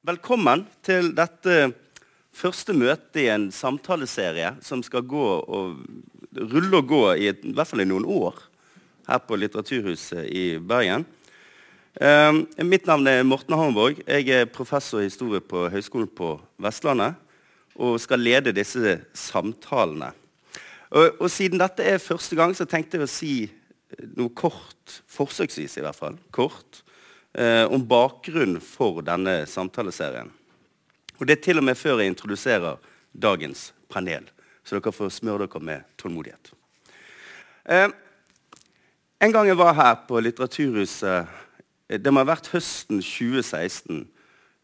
Velkommen til dette første møtet i en samtaleserie som skal gå og rulle og gå i, et, i hvert fall i noen år her på Litteraturhuset i Bergen. Eh, mitt navn er Morten Hammerborg. Jeg er professor i historie på Høgskolen på Vestlandet og skal lede disse samtalene. Og, og siden dette er første gang, så tenkte jeg å si noe kort, forsøksvis i hvert fall, kort, eh, om bakgrunnen for denne samtaleserien. Og Det er til og med før jeg introduserer dagens panel, så dere får smøre dere med tålmodighet. Eh, en gang jeg var her på Litteraturhuset eh, Det må ha vært høsten 2016.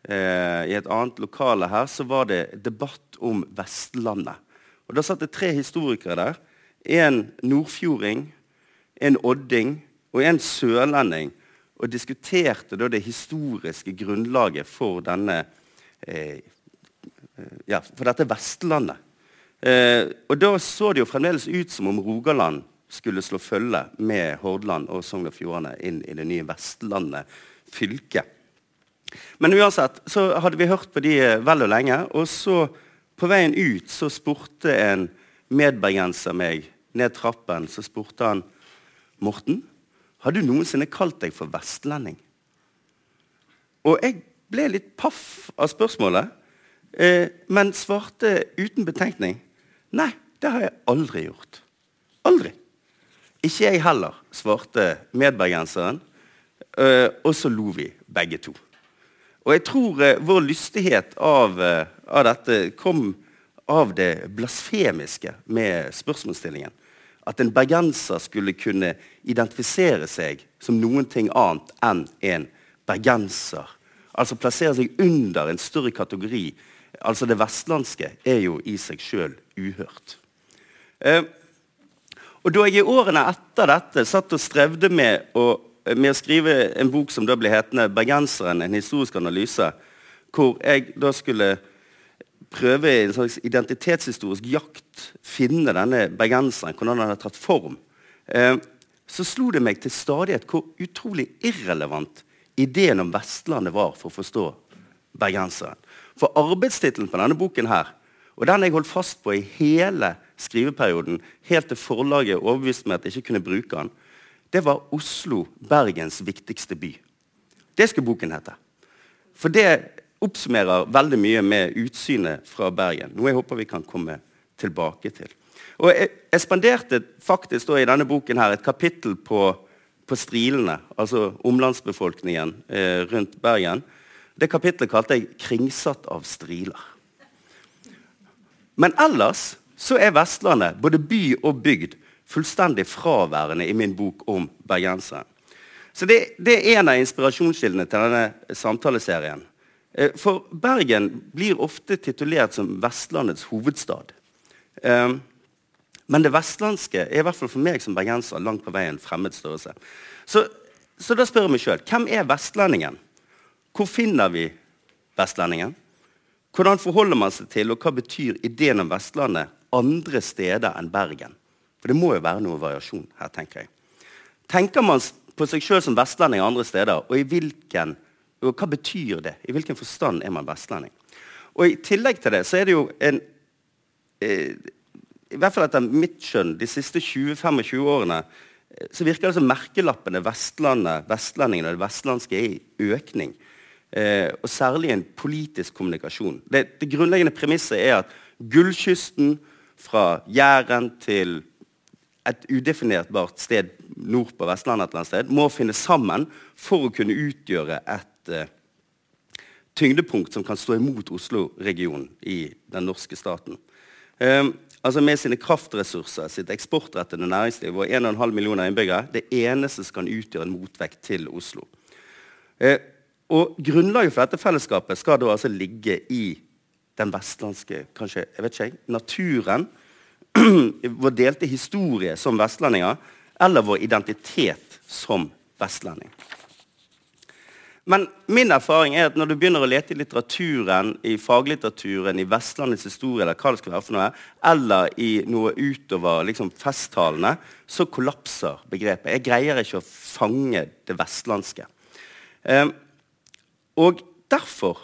Eh, I et annet lokale her så var det debatt om Vestlandet. Og Da satt det tre historikere der. En nordfjording, en odding og en sørlending og diskuterte det historiske grunnlaget for, denne, eh, ja, for dette Vestlandet. Eh, og Da så det jo fremdeles ut som om Rogaland skulle slå følge med Hordaland og Sogn og Fjordane inn i det nye Vestlandet fylke. Men uansett så hadde vi hørt på de vel og lenge. Og så på veien ut så spurte en medbergenser meg ned trappen så spurte han Morten, har du noensinne kalt deg for vestlending? Og jeg ble litt paff av spørsmålet, eh, men svarte uten betenkning. Nei, det har jeg aldri gjort. Aldri. Ikke jeg heller, svarte medbergenseren. Eh, og så lo vi begge to. Og jeg tror eh, vår lystighet av, eh, av, dette kom av det blasfemiske med spørsmålsstillingen at en bergenser skulle kunne identifisere seg som noen ting annet enn en bergenser. Altså plassere seg under en større kategori. Altså Det vestlandske er jo i seg sjøl uhørt. Eh, og Da jeg i årene etter dette satt og strevde med å, med å skrive en bok som da ble hetende 'Bergenseren en historisk analyse', hvor jeg da skulle prøve i en slags identitetshistorisk jakt finne denne bergenseren, hvordan han har tatt form, eh, så slo det meg til stadighet hvor utrolig irrelevant ideen om Vestlandet var for å forstå bergenseren. For arbeidstittelen på denne boken her, og den jeg holdt fast på i hele skriveperioden, helt til forlaget overbeviste meg at jeg ikke kunne bruke den, det var Oslo, Bergens viktigste by. Det skulle boken hete. For det oppsummerer veldig mye med utsynet fra Bergen. Noe jeg håper vi kan komme tilbake til. Og jeg, jeg spanderte faktisk i denne boken her et kapittel på, på strilene, altså omlandsbefolkningen eh, rundt Bergen. Det kapittelet kalte jeg 'Kringsatt av striler'. Men ellers så er Vestlandet, både by og bygd, fullstendig fraværende i min bok om bergenseren. Så det, det er en av inspirasjonskildene til denne samtaleserien. Eh, for Bergen blir ofte titulert som Vestlandets hovedstad. Eh, men det vestlandske er i hvert fall for meg som bergenser langt på vei en fremmed størrelse. Så, så da spør jeg meg sjøl hvem er vestlendingen? Hvor finner vi vestlendingen? Hvordan forholder man seg til, og hva betyr ideen om Vestlandet andre steder enn Bergen? For det må jo være noe variasjon her, tenker jeg. Tenker man på seg sjøl som vestlending andre steder, og i hvilken og hva betyr det? I hvilken forstand er man vestlending? Og I tillegg til det så er det jo en eh, I hvert fall etter mitt skjønn de siste 20-25 årene eh, så virker det som merkelappene Vestlandet, vestlendingene og det vestlandske er i økning. Eh, og særlig en politisk kommunikasjon. Det, det grunnleggende premisset er at gullkysten fra Jæren til et udefinerbart sted nord på Vestlandet et eller annet sted, må finne sammen for å kunne utgjøre et eh, tyngdepunkt som kan stå imot Oslo-regionen i den norske staten. Eh, altså Med sine kraftressurser, sitt eksportrettede næringsliv og 1,5 millioner innbyggere det eneste som kan utgjøre en motvekt til Oslo. Eh, og Grunnlaget for dette fellesskapet skal da altså ligge i den vestlandske kanskje, jeg vet ikke, naturen, vår delte historie som vestlendinger, eller vår identitet som vestlending. Men min erfaring er at når du begynner å lete i litteraturen, i faglitteraturen, i Vestlandets historie, eller hva det skal være for noe, eller i noe utover liksom, festtalene, så kollapser begrepet. Jeg greier ikke å fange det vestlandske. Eh, og derfor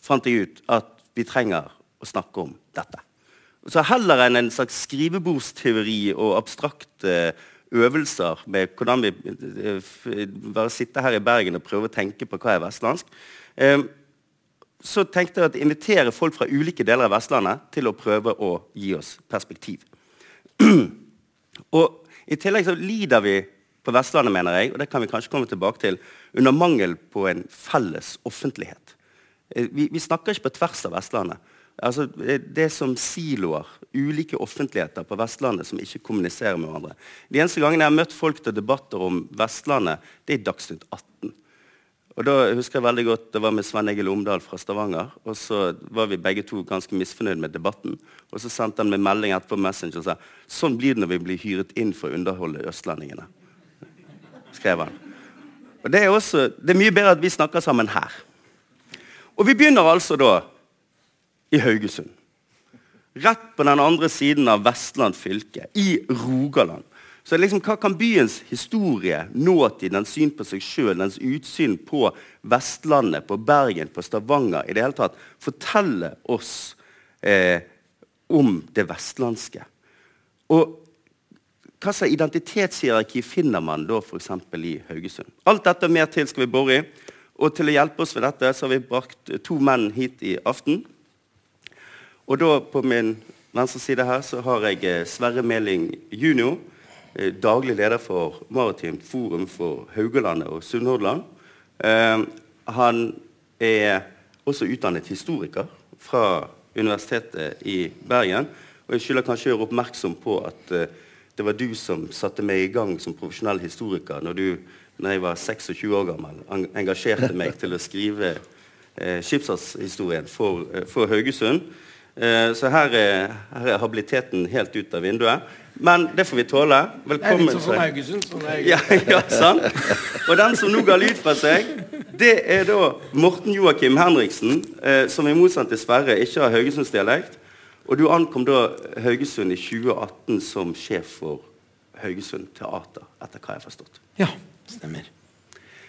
fant jeg ut at vi trenger å snakke om dette. Så heller enn en slags skrivebordsteori og abstrakte øvelser med hvordan vi eh, bare sitter her i Bergen og prøver å tenke på hva er vestlandsk, eh, så tenkte jeg å invitere folk fra ulike deler av Vestlandet til å prøve å gi oss perspektiv. og I tillegg så lider vi på Vestlandet, mener jeg, og det kan vi kanskje komme tilbake til, under mangel på en felles offentlighet. Eh, vi, vi snakker ikke på tvers av Vestlandet. Altså, det er som siloer, ulike offentligheter på Vestlandet som ikke kommuniserer med hverandre. De eneste gangene jeg har møtt folk til debatter om Vestlandet, det er i Dagsnytt 18. Og da husker jeg veldig godt, Det var med Sven Egil Omdal fra Stavanger. og Så var vi begge to ganske misfornøyd med debatten. Og Så sendte han med melding etterpå Messenger og sa sånn blir det når vi blir hyret inn for å underholde østlendingene. skrev han. Og Det er, også, det er mye bedre at vi snakker sammen her. Og vi begynner altså da i Haugesund. Rett på den andre siden av Vestland fylke, i Rogaland. Så liksom, Hva kan byens historie, nåtid, dens syn på seg sjøl, dens utsyn på Vestlandet, på Bergen, på Stavanger, i det hele tatt fortelle oss eh, om det vestlandske? Og hva slags identitetshierarki finner man da f.eks. i Haugesund? Alt dette og mer til skal vi bore i. Og til å hjelpe oss ved dette så har vi brakt to menn hit i aften. Og da på min venstre side her så har jeg eh, Sverre Meling jr., eh, daglig leder for Maritimt forum for Haugalandet og Sunnhordland. Eh, han er også utdannet historiker fra Universitetet i Bergen. Og jeg skylder kanskje å gjøre oppmerksom på at det var du som satte meg i gang som profesjonell historiker når du når jeg var 26 år gammel, engasjerte meg til å skrive eh, skipsfartshistorien for, for Haugesund. Eh, så her er, her er, habiliteten helt ut av vinduet. Men det får vi tåle. Velkommen. Det er litt sånn som Haugesund. Sånn ja, ja, sant? Og den som nå ga lyd fra seg, det er da Morten Joakim Henriksen, eh, som i motsatt til Sverre ikke har haugesundsdialekt. Og du ankom da Haugesund i 2018 som sjef for Haugesund Teater, etter hva jeg har forstått. Ja, stemmer.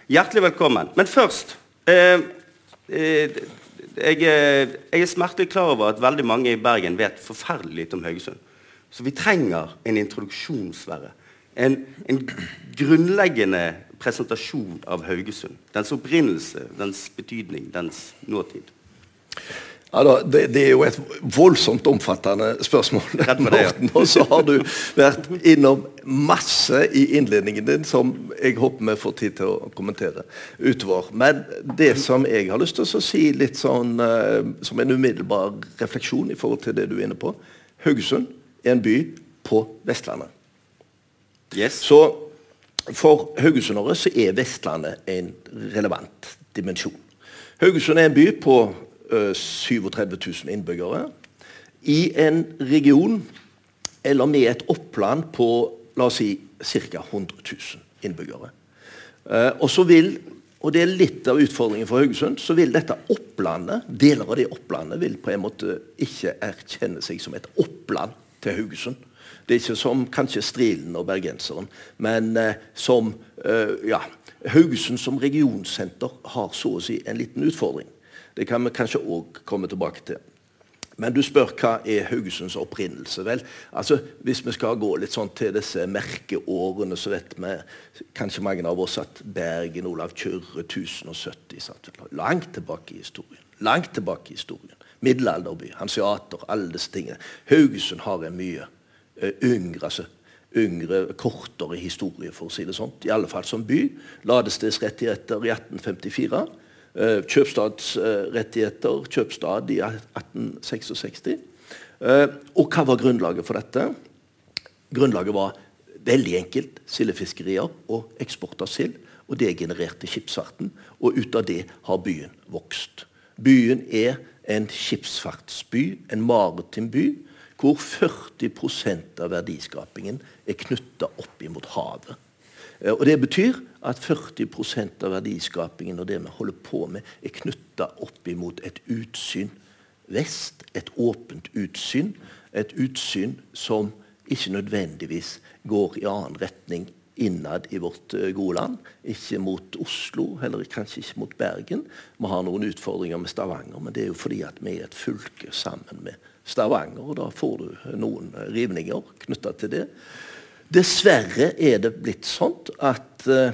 Hjertelig velkommen. Men først eh, eh, jeg, eh, jeg, er smertelig klar over at veldig mange i Bergen vet forferdelig lite om Haugesund. Så vi trenger en introduksjon, Sverre. En, en, grunnleggende presentasjon av Haugesund. Dens opprinnelse, dens betydning, dens nåtid. Ja, da, det, det, er jo et voldsomt omfattende spørsmål. Det, ja. Og så har du vært innom masse i innledningen din som jeg håper vi får tid til å kommentere utover. Men det som jeg har lyst til å si litt sånn uh, som en umiddelbar refleksjon i forhold til det du er inne på Haugesund er en by på Vestlandet. Yes. Så for haugesundere så er Vestlandet en relevant dimensjon. Haugesund er en by på 37 000 innbyggere. I en region, eller med et oppland på la oss si, ca. 100 000 innbyggere. Eh, og så vil, og det er litt av utfordringen for Haugesund, så vil dette opplandet, deler av det opplandet vil på en måte ikke erkjenne seg som et oppland til Haugesund. Det er ikke som kanskje Strilen og bergenseren, men eh, som eh, ja, Haugesund som regionsenter har så å si en liten utfordring. Det kan vi kanskje òg komme tilbake til. Men du spør hva er Haugesunds opprinnelse. Vel, altså, Hvis vi skal gå litt sånn til disse merkeårene, så vet vi kanskje mange av oss at Bergen Olav Kyrre 1070 satt langt tilbake i historien. Langt tilbake i historien. Middelalderby, hanseater, alle disse tingene. Haugesund har en mye uh, yngre, altså, yngre, kortere historie, for å si det sånn. I alle fall som by. Ladestedsrettigheter i 1854. Eh, kjøpstadsrettigheter, kjøpstad i 1866. Eh, og hva var grunnlaget for dette? Grunnlaget var veldig enkelt sildefiskerier og eksport av sild. Og det genererte skipsfarten, og ut av det har byen vokst. Byen er en skipsfartsby, en maritim by, hvor 40% av verdiskapingen er knytta opp imot havet. Eh, og Det betyr at 40% av verdiskapingen og det vi holder på med, er knytta opp imot et utsyn vest. Et åpent utsyn. Et utsyn som ikke nødvendigvis går i annen retning innad i vårt uh, gode land. Ikke mot Oslo, heller kanskje ikke mot Bergen. Vi har noen utfordringer med Stavanger, men det er jo fordi at vi er et fylke sammen med Stavanger, og da får du noen rivninger knytta til det. Dessverre er det blitt sånn at uh,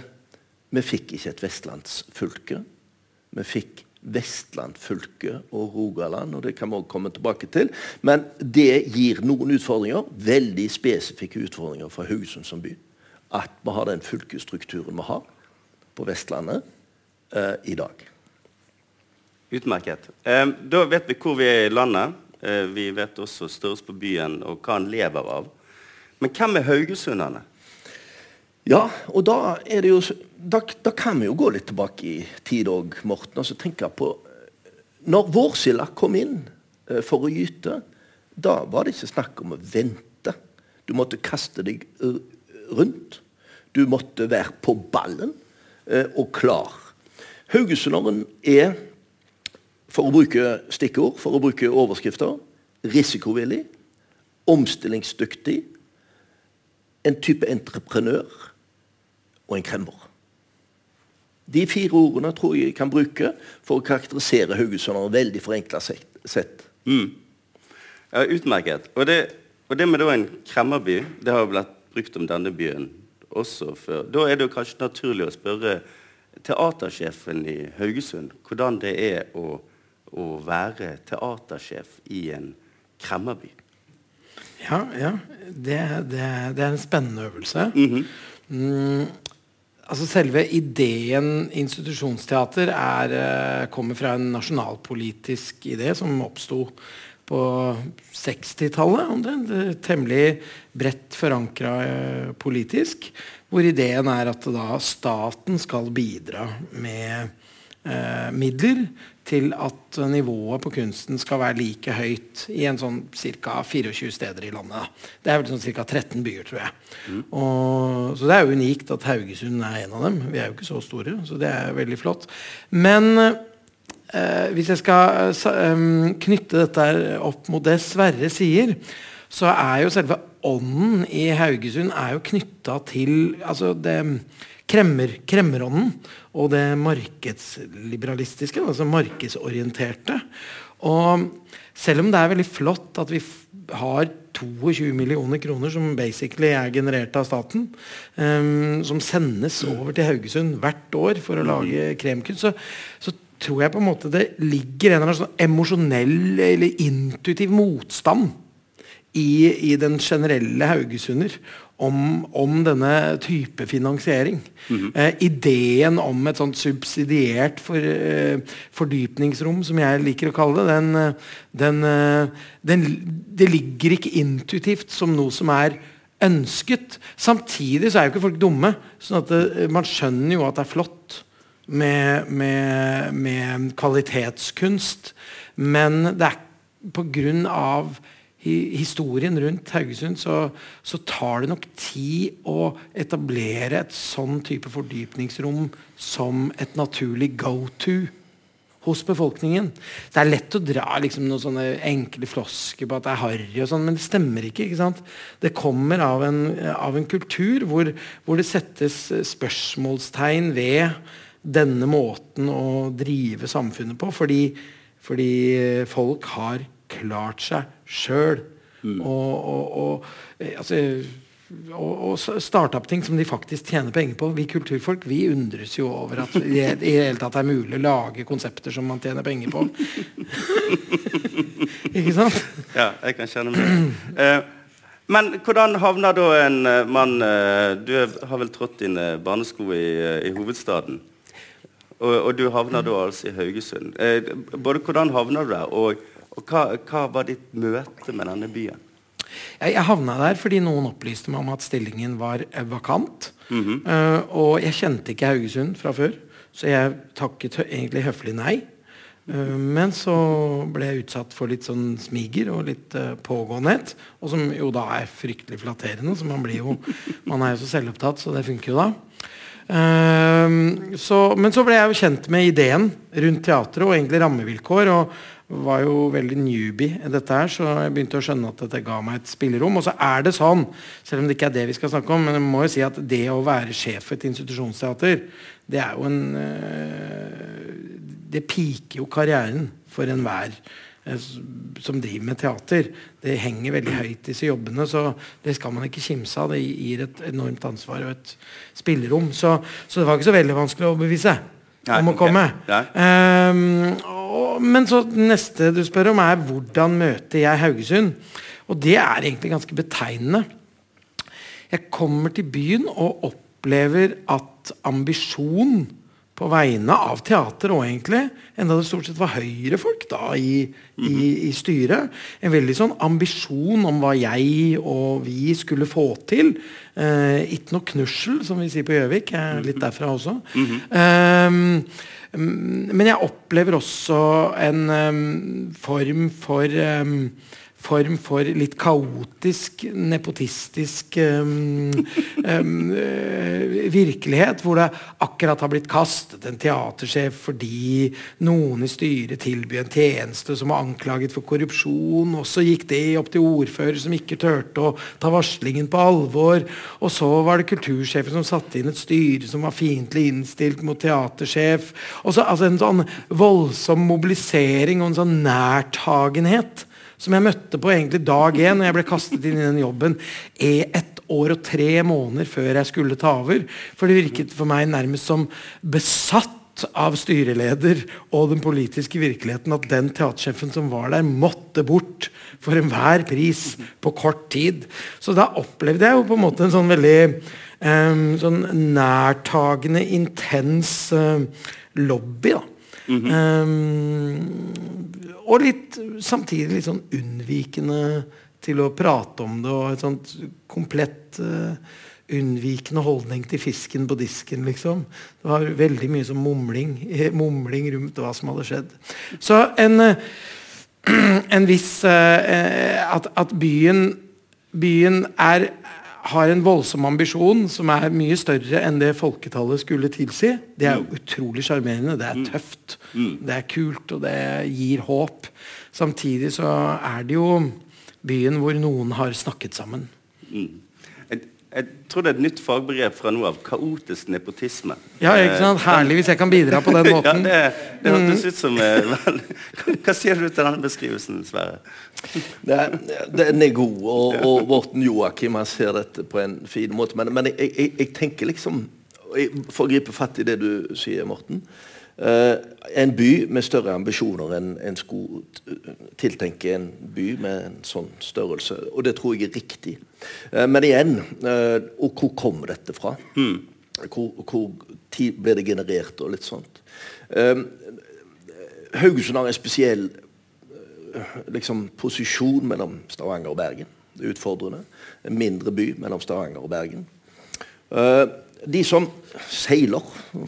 vi fikk ikke et vestlandsfylke. Vi fikk Vestland fylke og Rogaland, og det kan vi også komme tilbake til. Men det gir noen utfordringer, veldig spesifikke utfordringer for Haugesund som by. At vi har den fylkesstrukturen vi har på Vestlandet eh, i dag. Utmerket. Eh, da vet vi hvor vi er i landet. Eh, vi vet også størrelsen på byen og hva den lever av. Men hvem er haugesunderne? Ja, og da, jo, da, da, kan vi jo gå litt tilbake i tid òg, Morten. og så tenke på eh, Når vårsilda kom inn eh, for å gyte, da var det ikke snakk om å vente. Du måtte kaste deg rundt. Du måtte være på ballen eh, og klar. Haugesunderen er, for å bruke stikkord, for å bruke overskrifter, risikovillig, omstillingsdyktig, en type entreprenør og en kremmer. De fire ordene tror jeg jeg kan bruke for å karakterisere Haugesund veldig forenkla sett. Mm. Ja, utmerket. Og det, og det med en kremmerby, det har jo blitt brukt om denne byen også før. Da er det jo kanskje naturlig å spørre teatersjefen i Haugesund hvordan det er å, å være teatersjef i en kremmerby. Ja, ja. Det, det, det er en spennende øvelse. Mm -hmm. mm, altså Selve ideen institusjonsteater er, eh, kommer fra en nasjonalpolitisk idé som oppsto på 60-tallet. omtrent, Temmelig bredt forankra eh, politisk. Hvor ideen er at da staten skal bidra med eh, midler til at nivået på kunsten skal være like høyt i en sånn ca. 24 steder i landet. Det er vel sånn ca. 13 byer, tror jeg. Mm. Og, så det er jo unikt at Haugesund er en av dem. Vi er jo ikke så store, så det er veldig flott. Men eh, hvis jeg skal eh, knytte dette opp mot det Sverre sier, så er jo selve ånden i Haugesund er jo knytta til altså det kremmer, kremmerånden og det markedsliberalistiske, altså markedsorienterte. Og selv om det er veldig flott at vi har 22 millioner kroner som basically er generert av staten, um, som sendes over til Haugesund hvert år for å lage kremkunst, så, så tror jeg på en måte det ligger en eller annen sånn emosjonell eller intuitiv motstand i, i den generelle haugesunder om, om, denne type finansiering. Mm -hmm. eh, ideen om et sånt subsidiert for, eh, fordypningsrom, som jeg liker å kalle det, den, eh, den, eh, den, det ligger ikke intuitivt som noe som er ønsket. Samtidig så er jo ikke folk dumme. sånn at det, eh, Man skjønner jo at det er flott med, med, med kvalitetskunst. Men det er på grunn av i historien rundt Haugesund, så, så, tar det nok tid å etablere et sånn type fordypningsrom som et naturlig go-to hos befolkningen. Det er lett å dra liksom, noen sånne enkle flosker på at det er harry, og sånn, men det stemmer ikke. ikke sant? Det kommer av en, av en kultur hvor, hvor det settes spørsmålstegn ved denne måten å drive samfunnet på, fordi, fordi folk har klart seg sjøl. Mm. Og, og, og, eh, altså, og, starte opp ting som de faktisk tjener penger på. Vi kulturfolk vi undres jo over at det i det hele tatt er mulig å lage konsepter som man tjener penger på. Ikke sant? Ja, jeg kan kjenne meg eh, Men hvordan havner da en eh, mann eh, Du har vel trådt dine barnesko i, i hovedstaden. Og, og, du havner da altså i Haugesund. Eh, både hvordan havner du der, og og hva, hva, var ditt møte med denne byen? Jeg, havna der fordi noen opplyste meg om at stillingen var vakant. Mm -hmm. uh, og jeg kjente ikke Haugesund fra før, så jeg takket egentlig høflig nei. Uh, men så ble jeg utsatt for litt sånn smiger og litt uh, pågåenhet. Og som jo da er fryktelig flatterende, så man blir jo Man er jo så selvopptatt, så det funker jo da. Uh, så, men så ble jeg jo kjent med ideen rundt teatret og egentlig rammevilkår. og var jo veldig newbie i dette her, så jeg begynte å skjønne at dette ga meg et spillerom. Og så er det sånn, selv om det ikke er det vi skal snakke om, men jeg må jo si at det å være sjef for et institusjonsteater, det er jo en øh, Det piker jo karrieren for enhver øh, som driver med teater. Det henger veldig høyt, disse jobbene, så det skal man ikke kimse av. Det gir et enormt ansvar og et spillerom. Så, så det var ikke så veldig vanskelig å overbevise om å komme. Um, og, men så neste du spør om, er hvordan møter jeg Haugesund? Og det er egentlig ganske betegnende. Jeg kommer til byen og opplever at ambisjon på vegne av teater òg, egentlig, enda det stort sett var Høyre-folk da i, i, i, styret. En veldig sånn ambisjon om hva jeg og vi skulle få til. Eh, ikke noe knussel, som vi sier på Gjøvik. Jeg er litt derfra også. Mm -hmm. eh, men jeg opplever også en um, form for um, form for litt kaotisk, nepotistisk um, um, virkelighet, hvor det akkurat har blitt kastet en teatersjef fordi noen i styret tilbyr en tjeneste som var anklaget for korrupsjon. Og så gikk det opp til ordfører som ikke turte å ta varslingen på alvor. Og så var det kultursjefen som satte inn et styre som var fiendtlig innstilt mot teatersjef. Og så altså En sånn voldsom mobilisering og en sånn nærtagenhet som jeg møtte på egentlig dag én når jeg ble kastet inn i den jobben, ett år og tre måneder før jeg skulle ta over. For det virket for meg nærmest som besatt av styreleder og den politiske virkeligheten at den teatersjefen som var der, måtte bort for enhver pris på kort tid. Så da opplevde jeg jo på en måte en sånn veldig um, sånn nærtagende, intens uh, lobby. da. Mm -hmm. um, og litt, samtidig litt sånn unnvikende til å prate om det. Og et sånt komplett uh, unnvikende holdning til fisken på disken, liksom. Det var veldig mye som mumling, mumling rundt hva som hadde skjedd. Så en, uh, en viss uh, at, at, byen, byen er har en voldsom ambisjon som er mye større enn det folketallet skulle tilsi. Det er jo mm. utrolig sjarmerende. Det er mm. tøft. Mm. Det er kult, og det gir håp. Samtidig så er det jo byen hvor noen har snakket sammen. Mm jeg tror det er et nytt fagbegrep fra nå av. Kaotisk nepotisme. Ja, ikke sant? Herlig hvis jeg kan bidra på den måten. ja, Det, det hørtes ut som eh, vel, Hva sier du til denne beskrivelsen, Sverre? Den er god, og, og Morten Joakim han ser dette på en fin måte. Men, men jeg, jeg, jeg, tenker liksom For å gripe fatt i det du sier, Morten. Uh, en by med større ambisjoner enn en skulle tiltenke en by med en sånn størrelse. Og det tror jeg er riktig. Uh, men igjen, uh, og hvor kommer dette fra? Mm. Hvor, hvor tid ble det generert, og litt sånt. Haugesund har en spesiell liksom, posisjon mellom Stavanger og Bergen. Det er utfordrende. En mindre by mellom Stavanger og Bergen. Uh, de som seiler,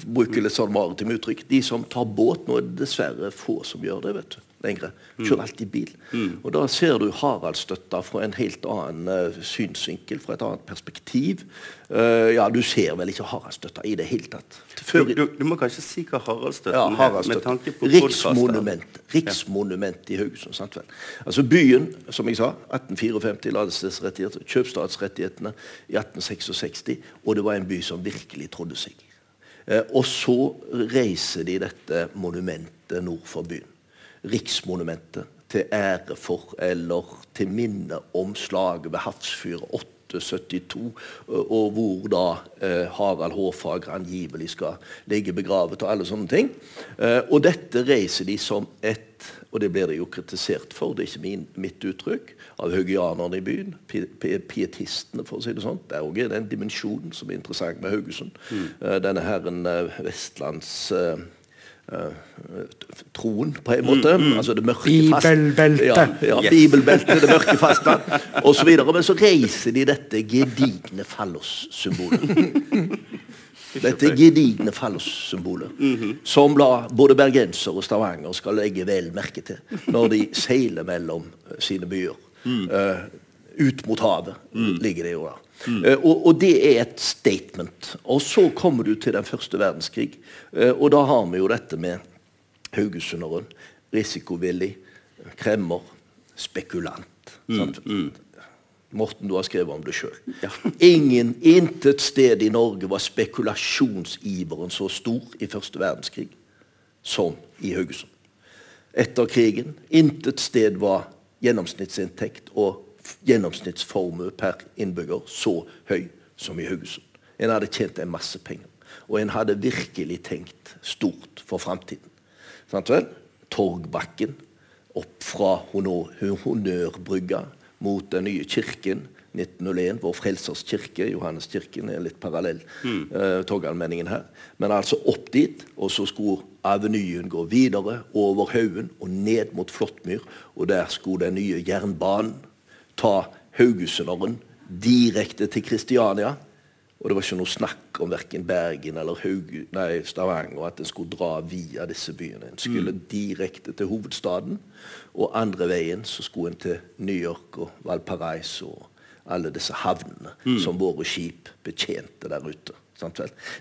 bruker litt sånn maritime uttrykk, de som tar båt Nå er det dessverre få som gjør det. vet du lenger. Kjører alltid bil. Mm. Og Da ser du Haraldsstøtta fra en helt annen uh, synsvinkel, fra et annet perspektiv. Uh, ja, Du ser vel ikke Haraldsstøtta i det hele tatt. Før, du, du, må kanskje si hva Haraldsstøtten ja, Haraldsstøtten. med tanke på Riksmonument. Riksmonument i Haugesund. sant vel? Altså Byen, som jeg sa, 1854, ladestedsrettigheter, kjøpstadsrettighetene i 1866, og det var en by som virkelig trodde seg. Uh, og så reiser de dette monumentet nord for byen riksmonumentet til ære for eller til minne om slaget ved Hafrsfyr 872, og hvor da eh, Harald Hårfagre angivelig skal ligge begravet og alle sånne ting. Eh, og dette reiser de som et og det blir de jo kritisert for, det er ikke min, mitt uttrykk, av haugianerne i byen. Pietistene, for å si det sånn. Det er òg en dimensjon som er interessant med Haugesund. Mm. Denne herren Vestlands troen, på en måte. Mm, mm. Altså det mørke Bibelbeltet. Ja, ja, yes. Bibelbeltet, det mørke fastland osv. Men så reiser de dette gedigne fallossymbolet. Dette gedigne fallossymbolet mm -hmm. som la både bergenser og stavanger skal legge vel merke til når de seiler mellom sine byer. Mm. Uh, ut mot havet mm. ligger det jo da. Mm. Uh, og, og, det er et statement. Og så kommer du til den første verdenskrig, uh, og da har vi jo dette med haugesunderen. Risikovillig, kremmer, spekulant. Mm. Mm. Morten, du har skrevet om det sjøl. Ja. Ingen, intet sted i Norge var spekulasjonsiveren så stor i første verdenskrig som i Haugesund. Etter krigen intet sted var gjennomsnittsinntekt og gjennomsnittsformue per innbygger så høy som i Haugesund. En hadde tjent en masse penger. Og en hadde virkelig tenkt stort for framtiden. Torgbakken opp fra Honnørbrygga mot den nye kirken 1901, Vår Frelsers kirke. Johanneskirken er litt parallell mm. uh, togallmenningen her. Men altså opp dit, og så skulle avenyen gå videre over haugen og ned mot Flåttmyr. Og der skulle den nye jernbanen ta Haugesunderen direkte til Kristiania. Og det var ikke noe snakk om verken Bergen eller Hauge, nei, Stavanger at en skulle dra via disse byene. En skulle mm. direkte til hovedstaden, og andre veien så skulle en til New York og Valparaiso og alle disse havnene mm. som våre skip betjente der ute.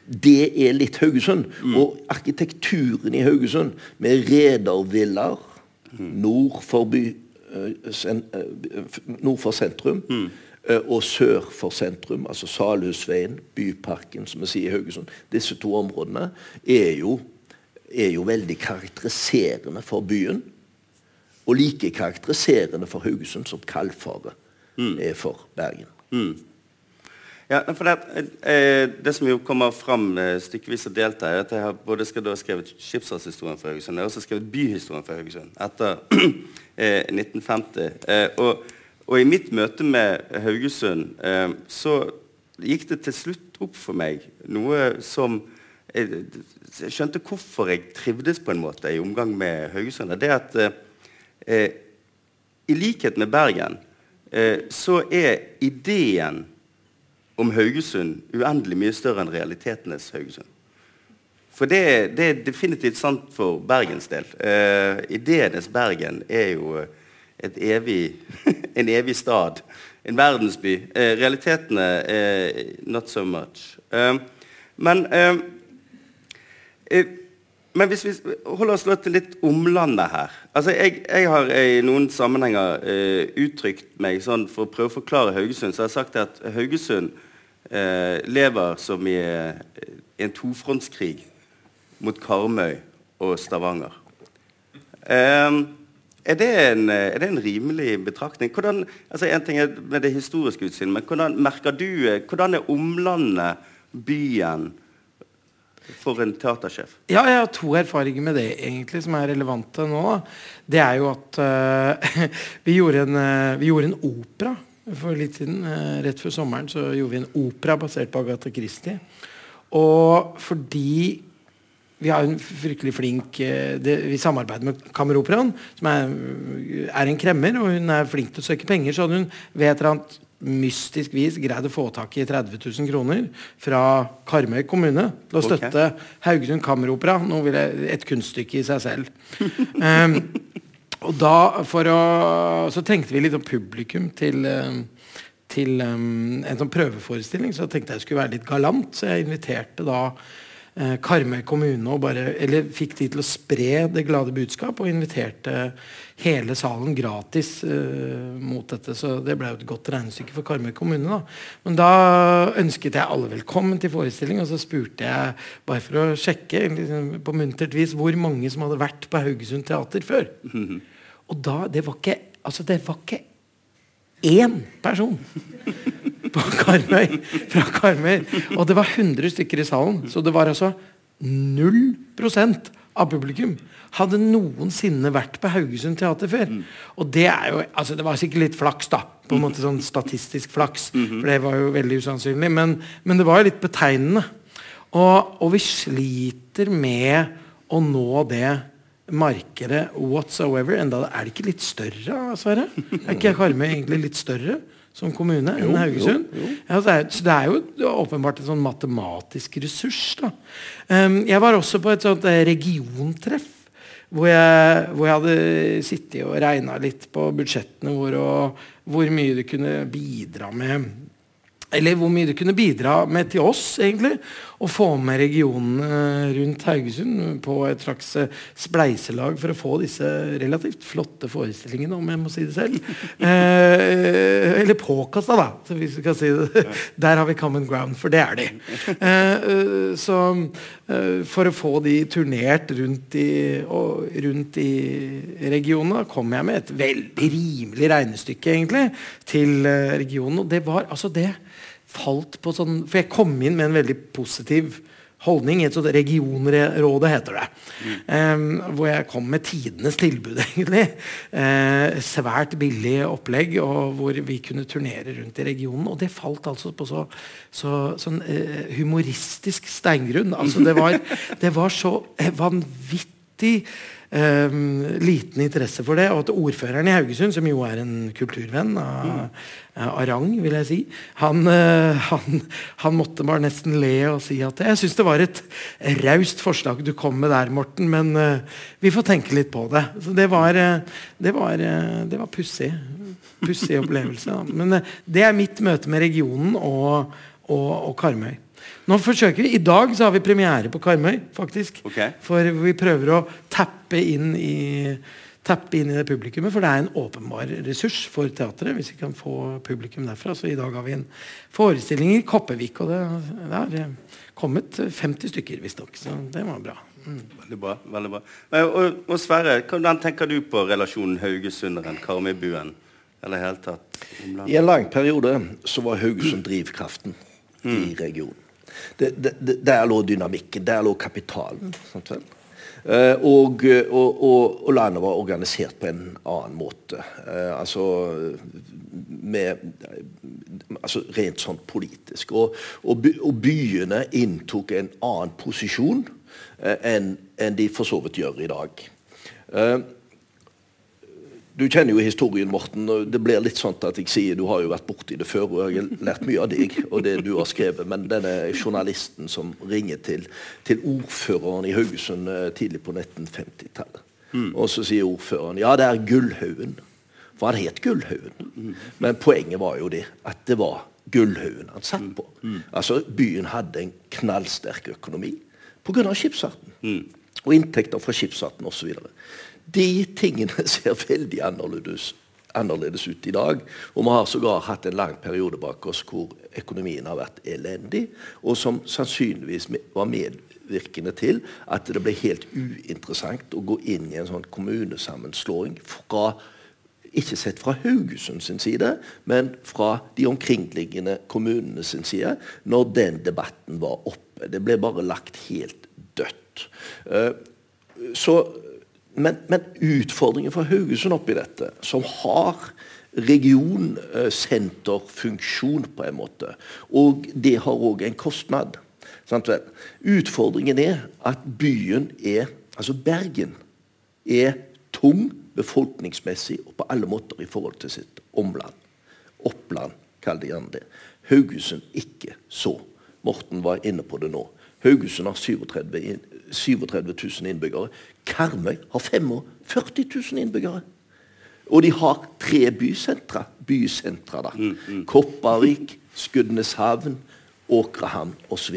Det er litt Haugesund. Mm. Og arkitekturen i Haugesund, med redervillaer mm. nord for by, nord for sentrum mm. uh, og sør for sentrum, altså Salhusveien, Byparken, som vi sier i Haugesund. Disse to områdene er jo, er jo veldig karakteriserende for byen. Og like karakteriserende for Haugesund som Kalfaret mm. er for Bergen. Mm. Ja, for det, eh, det, som jo kommer fram eh, stykkevis og delt er at jeg har både skrevet skipsfartshistorien for Haugesund og også skrevet byhistorien for Haugesund etter eh, 1950. Eh, og, og, i mitt møte med Haugesund eh, så gikk det til slutt opp for meg noe som jeg, jeg skjønte hvorfor jeg trivdes på en måte i omgang med Haugesund. Det at eh, i likhet med Bergen så er ideen om Haugesund uendelig mye større enn realitetenes Haugesund. For det, det er definitivt sant for Bergens del. Uh, Ideenes Bergen er jo evig, en evig stad. En verdensby. Uh, realitetene er not so much. Uh, men men hvis vi holder oss til litt omlandet her altså jeg, jeg, har i noen sammenhenger uttrykt meg sånn for å prøve å forklare Haugesund. Så jeg har sagt at Haugesund eh, lever som i eh, en tofrontskrig mot Karmøy og Stavanger. Eh, er, det en, er, det en, rimelig betraktning? Hvordan, altså en ting er med det historiske utsynet, men hvordan merker du eh, Hvordan er omlandet, byen, for en teatersjef? Ja, Jeg har to erfaringer med det egentlig som er relevante nå. Det er jo at uh, vi, gjorde en, uh, vi gjorde en opera for litt siden. Eh, rett før sommeren så gjorde vi en opera basert på Agatha Christie. Og fordi vi har en fryktelig flink eh, det, Vi samarbeider med Kammeroperaen, som er, er, en kremmer, og hun er flink til å søke penger. Så hadde hun ved et eller annet mystisk vis greid å få tak i 30 000 kroner fra Karmøy kommune til å støtte okay. Haugesund Kammeropera. Et kunststykke i seg selv. um, og da å, så trengte vi litt om publikum til, eh, til um, en sånn prøveforestilling. Så jeg tenkte jeg skulle være litt galant, så jeg inviterte da eh, Karmøy kommune og bare, eller fikk de til å spre det glade budskap, og inviterte hele salen gratis eh, mot dette. Så det ble jo et godt regnestykke for Karmøy kommune. Da. Men da ønsket jeg alle velkommen til forestilling, og så spurte jeg bare for å sjekke liksom, på muntert vis hvor mange som hadde vært på Haugesund Teater før. Mm -hmm. Og da, det var ikke altså det var ikke én person på Karmøy, fra Karmøy. Og det var 100 stykker i salen. Så det var altså 0% av publikum hadde noensinne vært på Haugesund Teater før. Mm. Og det er jo, altså det var sikkert litt flaks, da. På en måte sånn statistisk flaks. Mm-hmm. For det var jo veldig usannsynlig. Men, men det var jo litt betegnende. Og, og vi sliter med å nå det markedet whatsoever. Enda er det ikke litt større, Sverre? Er ikke Karmøy egentlig litt større som kommune enn jo, Haugesund? Jo, jo. Ja, det er, så det er jo åpenbart en sånn matematisk ressurs. da. Um, jeg var også på et sånt eh, regiontreff. Hvor jeg, hvor jeg hadde sittet og regna litt på budsjettene våre, og hvor mye det kunne bidra med eller hvor mye det kunne bidra med til oss, egentlig. Å få med regionene rundt Haugesund på et slags eh, spleiselag for å få disse relativt flotte forestillingene, om jeg må si det selv. Eh, eller påkasta, da, hvis vi kan si det. Der har vi common ground, for det er de. Eh, eh så eh, for å få de turnert rundt i, og, rundt i regionene, kom jeg med et veldig rimelig regnestykke, egentlig, til eh, regionen. Og det var altså det falt på sånn For jeg kom inn med en veldig positiv holdning i et sånt regionrådet, heter det. Mm. Um, hvor jeg kom med tidenes tilbud, egentlig. Uh, svært billig opplegg, og hvor vi kunne turnere rundt i regionen. Og det falt altså på så, så sånn uh, humoristisk steingrunn. Altså, det var, det var så vanvittig liten interesse for det. Og at ordføreren i Haugesund, som jo er en kulturvenn av, mm. av rang, vil jeg si, han, uh, han, han, måtte bare nesten le og si at jeg syns det var et raust forslag du kom med der, Morten, men uh, vi får tenke litt på det. Så det var, uh, det var, var pussig. Pussig opplevelse. Da. Men det er mitt møte med regionen og, og, og Karmøy. Nå forsøker vi, I dag så har vi premiere på Karmøy. faktisk. Okay. For vi prøver å tappe inn i tappe inn i det publikummet, for det er en åpenbar ressurs for teatret. hvis vi kan få publikum derfra. Så i dag har vi en forestilling i Koppevik, og det, det har kommet 50 stykker, visstnok. Så det var bra. Mm. Veldig bra. veldig bra. Og, og Sverre, hvordan tenker du på relasjonen Haugesunderen, Karmøybuen? Eller helt tatt? I en lang periode så var Haugesund drivkraften mm. i regionen det, det, der lå dynamikken, der lå kapitalen. Uh, og, og, og, og, landet var organisert på en annen måte. Uh, altså, med, altså rent sånn politisk. Og, byene inntok en annen posisjon uh, enn en de for så vidt gjør i dag. Du kjenner jo historien, Morten. og Det blir litt sånn at jeg sier du har jo vært borti det før. og Jeg har lært mye av deg og det du har skrevet. Men denne journalisten som ringer til, til ordføreren i Haugesund eh, tidlig på 1950-tallet. Mm. Og så sier ordføreren ja, det er Gullhaugen. For han het Gullhaugen. Mm. Men poenget var jo det at det var Gullhaugen han satt på. Mm. Altså Byen hadde en knallsterk økonomi pga. skipsfarten. Mm. Og inntekter fra skipsfarten osv. De tingene ser veldig annerledes, annerledes, ut i dag. Og vi har sågar hatt en lang periode bak oss hvor økonomien har vært elendig, og som sannsynligvis var medvirkende til at det ble helt uinteressant å gå inn i en sånn kommunesammenslåing fra ikke sett fra Haugesund sin side, men fra de omkringliggende kommunene sin side, når den debatten var oppe. Det ble bare lagt helt dødt. Eh, så men, men, utfordringen for Haugesund oppi dette, som har regionsenterfunksjon på en måte, og det har òg en kostnad Utfordringen er at byen er Altså Bergen er tung befolkningsmessig og på alle måter i forhold til sitt omland. Oppland, kall det gjerne det. Haugesund ikke så. Morten var inne på det nå. Haugesund har 37, 37 000 innbyggere. Karmøy har 45 000 innbyggere. Og de har tre bysentra. bysentra da. Mm, mm. Kopervik, Skudeneshavn, Åkrehamn osv.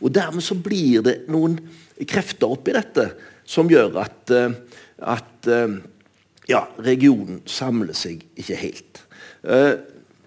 Og dermed så blir det noen krefter oppi dette som gjør at, eh, at eh, ja, regionen samler seg ikke helt.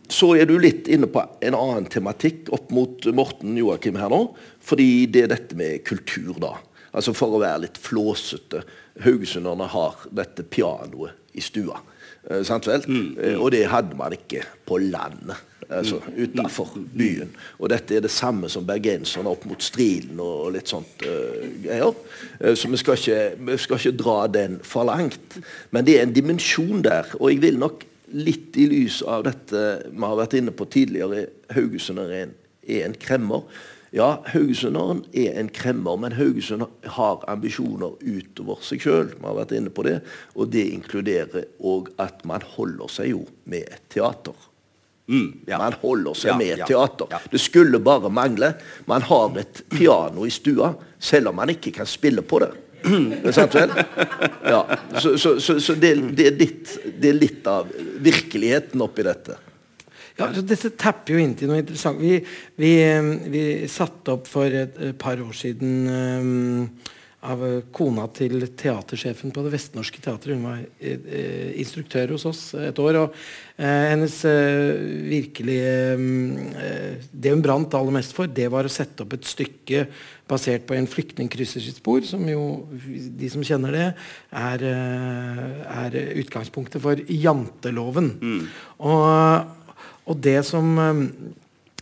Eh, så er du litt inne på en annen tematikk opp mot Morten Joakim her nå. Fordi det er dette med kultur, da. Altså For å være litt flåsete. Haugesunderne har dette pianoet i stua. Eh, sant vel? Mm, mm. Eh, og det hadde man ikke på landet. Altså mm, utafor mm, mm, byen. Og dette er det samme som bergenserne opp mot Strilen og litt sånt uh, greier. Uh, så vi skal, ikke, vi skal ikke dra den for langt. Men det er en dimensjon der. Og jeg vil nok litt i lys av dette vi har vært inne på tidligere, Haugesund er en, er en kremmer. Ja, Haugesunderen er en kremmer, men Haugesund har ambisjoner utover seg sjøl. Vi har vært inne på det. Og det inkluderer òg at man holder seg jo med et teater. Mm, ja. Man holder seg ja, med et teater. Ja, det skulle bare mangle. Man har et piano i stua, selv om man ikke kan spille på det. Sant vel? Ja. Så, så, så, så det, det, er litt, det, er litt, av virkeligheten oppi dette. Ja, så Dette tapper jo inn til noe interessant. Vi, vi, vi satte opp for et, par år siden um, av kona til teatersjefen på Det Vestnorske Teatret. Hun var eh, instruktør hos oss et år. og eh, hennes virkelige eh, Det hun brant aller mest for, det var å sette opp et stykke basert på en flyktning krysser sitt spor, som jo, de som kjenner det, er, eh, er utgangspunktet for janteloven. Mm. Og, og det som eh,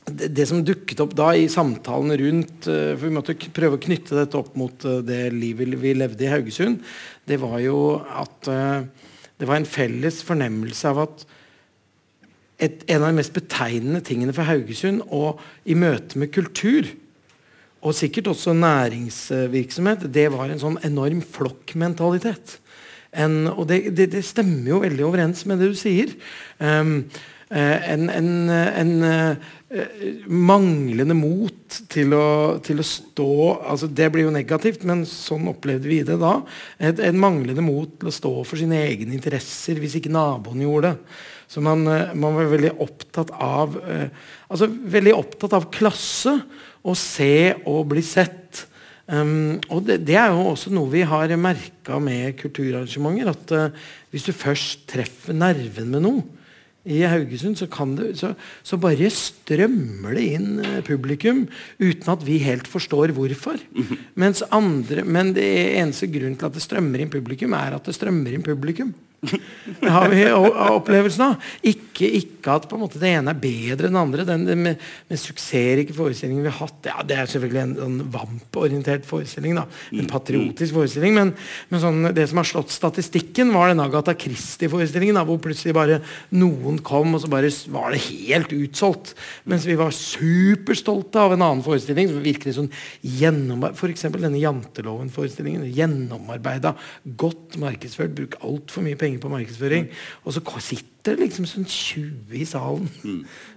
det, som dukket opp da i samtalen rundt uh, For vi måtte prøve å knytte dette opp mot det livet vi levde i Haugesund. Det var jo at det var en felles fornemmelse av at et, en av de mest betegnende tingene for Haugesund og i møte med kultur, og sikkert også næringsvirksomhet, det var en sånn enorm flokkmentalitet. En, og det, det, det, stemmer jo veldig overens med det du sier. Um, en, en, en Eh, manglende mot til å, til å, stå altså Det blir jo negativt, men sånn opplevde vi det da. Et, manglende mot til å stå for sine egne interesser hvis ikke naboen gjorde det. Så man, eh, man var veldig opptatt av eh, altså veldig opptatt av klasse. Å se og bli sett. Um, og det, det, er jo også noe vi har merka med kulturarrangementer. At uh, hvis du først treffer nerven med noe, i Haugesund, så, det, så, så, bare strømmer det inn publikum uten at vi helt forstår hvorfor. Mens andre, men det eneste grunnen til at det strømmer inn publikum, er at det strømmer inn publikum. Det har vi opplevelsen av. Ikke, ikke, at en det ene er bedre enn det andre. Den, med, med suksessrike forestillingen vi har hatt ja, Det er selvfølgelig en, en VAMP-orientert forestilling. da, En patriotisk forestilling. Men, men sånn, det som har slått statistikken, var den Agatha Christie-forestillingen. Hvor plutselig bare noen kom, og så bare var det helt utsolgt. Mens vi var superstolte av en annen forestilling som virkelig sånn. F.eks. denne Janteloven-forestillingen. Gjennomarbeida, godt markedsført, bruk altfor mye penger penger på markedsføring. Og så sitter det liksom sånn 20 i salen.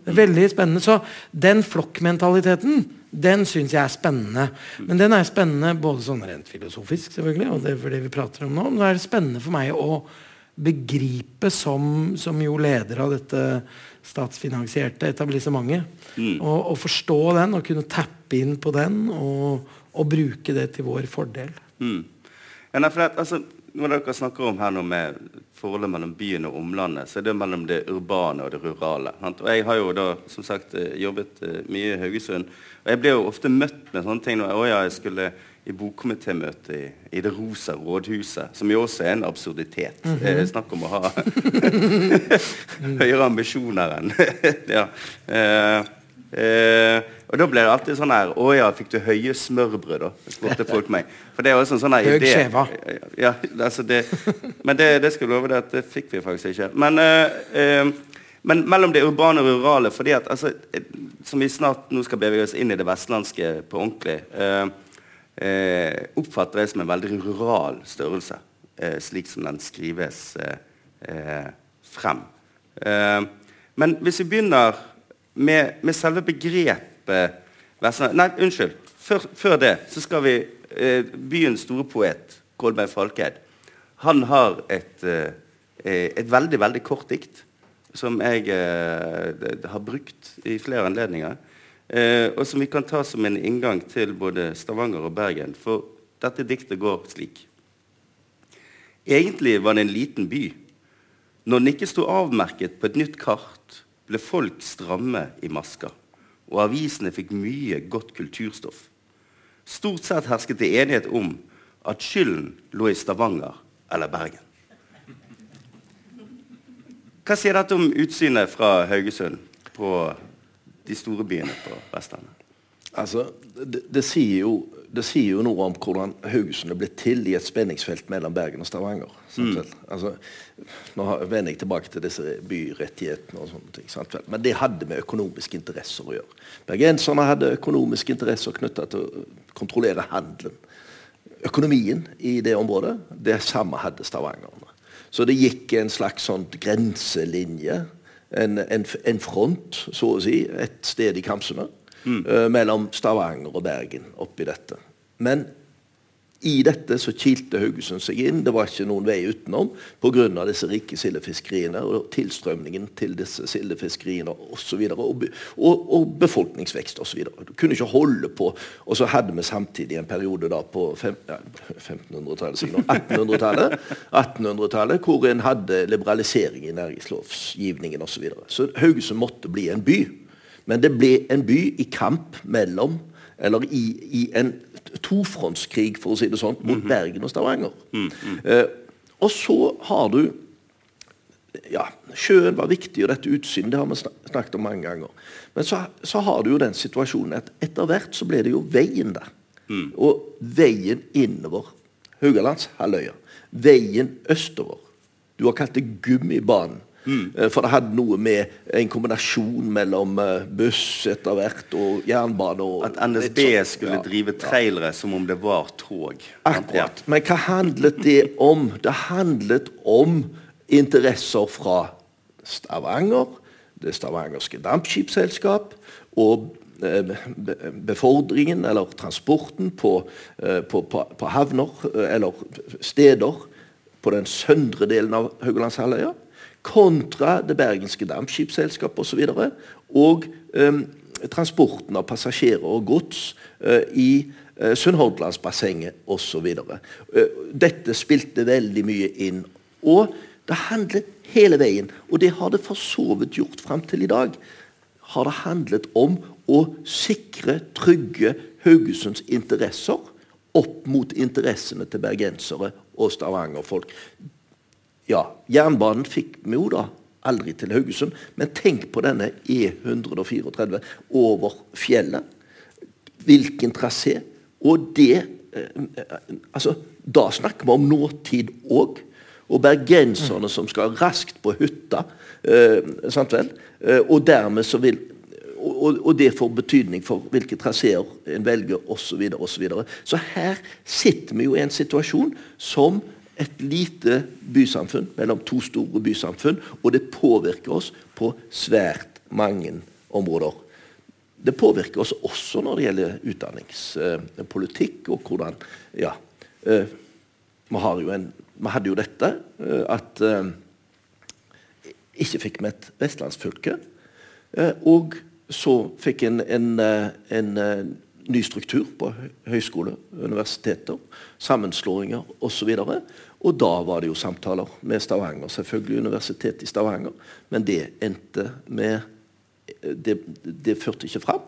Det er veldig spennende. Så den flokkmentaliteten den syns jeg er spennende. Men den er spennende både sånn rent filosofisk, selvfølgelig, og det er for det vi prater om nå. Men det er spennende for meg å begripe, som, som jo leder av dette statsfinansierte etablissementet, mm. og, og, forstå den og kunne tappe inn på den og, og bruke det til vår fordel. Mm. Ja, nei, for at, altså, når dere snakker om her nå med forholdet mellom byen og omlandet, så er det mellom det urbane og det rurale. Og jeg har jo da som sagt eh, jobbet eh, mye i Haugesund. Og jeg ble jo ofte møtt med sånne ting når jeg, jeg skulle i bokkomitémøte i, i, Det rosa rådhuset, som jo også er en absurditet. Mm -hmm. snakk om å ha høyere ambisjoner enn ja. Eh, eh, og da ble det alltid sånn her Å ja, fikk du høye smørbrød, da? spurte folk meg. For det er også en sånn her idé. Ja, altså det, men det, det skal jeg love deg at det fikk vi faktisk ikke. Men, uh, uh, men mellom det urbane og rurale fordi at altså, Som vi snart nå skal bevege oss inn i det vestlandske på ordentlig, uh, oppfatter jeg som en veldig rural størrelse, slik som den skrives frem. men hvis vi begynner med, med selve begrepet versene Nei, unnskyld. Før, før, det så skal vi eh, Byens store poet, Kolbein Falkeid, han har et, eh, et veldig, veldig kort dikt som jeg eh, har brukt i flere anledninger. Eh, og som vi kan ta som en inngang til både Stavanger og Bergen. For dette diktet går slik. Egentlig var det en liten by. Når den ikke sto avmerket på et nytt kart, ble folk stramme i masker og avisene fikk mye godt kulturstoff. Stort sett hersket det enighet om at skylden lå i Stavanger eller Bergen. Hva sier dette om utsynet fra Haugesund på de store byene på Vestlandet? Altså, det, det, sier jo, det, sier jo, noe om hvordan Haugesund er blitt til i et spenningsfelt mellom Bergen og Stavanger. Mm. Altså, nå vender jeg tilbake til disse byrettighetene. og sånne ting, sant? Men det hadde med økonomiske interesser å gjøre. Bergenserne hadde økonomiske interesser knytta til å kontrollere handelen. Økonomien i det området, det samme hadde stavangerne. Så det gikk en slags sånn grenselinje, en, en, en front, så å si, et sted i Kamsene mm. uh, mellom Stavanger og Bergen oppi dette. Men i dette så kilte Haugesund seg inn. Det var ikke noen vei utenom pga. disse rike sildefiskeriene og tilstrømningen til disse sildefiskeriene osv. Og, og, og, befolkningsvekst osv. Du kunne ikke holde på. Og så hadde vi samtidig en periode da på ja, 1500-tallet, 1800-tallet 1800 hvor en hadde liberalisering i næringslovsgivningen osv. Så, videre. så Haugesund måtte bli en by. Men det ble en by i kamp mellom eller i, i en tofrontskrig, for å si det sånn, mot mhm. Bergen og Stavanger. Mm -hmm. eh, og så har du ja, Sjøen var viktig, og dette utsynet det har vi snakket om mange ganger. Men så, så har du jo den situasjonen at etter hvert så ble det jo veien der. Mm. Og veien innover Haugalandshalvøya. Veien østover. Du har kalt det gummibanen. Mm. Eh, for det hadde noe med en kombinasjon mellom eh, buss etter hvert og jernbane. Og At NSB sånn, skulle ja, drive trailere som om det var tog. Akkurat. Men hva handlet det om? Det handlet om interesser fra Stavanger, det stavangerske dampskipsselskap og eh, befordringen eller transporten på, på, på, på havner eller steder på den søndre delen av Haugalandshalvøya kontra det bergenske dampskipsselskapet osv. Og, så og um, transporten av passasjerer og gods uh, i uh, Sunnhordlandsbassenget osv. Uh, dette spilte veldig mye inn. Og det handlet hele veien, og det har det for så vidt gjort fram til i dag, har det handlet om å sikre, trygge Haugesunds interesser opp mot interessene til bergensere og stavangerfolk. Ja, jernbanen fikk vi jo da aldri til Haugesund, men tenk på denne E134 over fjellet. Hvilken trasé. Og det eh, altså, Da snakker vi om nåtid òg. Og bergenserne som skal raskt på hytta. Eh, sant vel? Eh, og dermed så vil og, og, det får betydning for hvilke traseer en velger osv. Så, og så, videre. så her sitter vi jo i en situasjon som et lite bysamfunn mellom to store bysamfunn, og det påvirker oss på svært mange områder. Det påvirker oss også når det gjelder utdanningspolitikk og hvordan Ja. Eh, vi, en, vi hadde jo dette eh, at eh, ikke fikk vi et vestlandsfylke. Og så fikk en, en, en ny struktur på høyskole, universiteter, sammenslåinger osv. Og, og da var det jo samtaler med Stavanger, selvfølgelig Universitetet i Stavanger. Men det endte med Det, det førte ikke fram.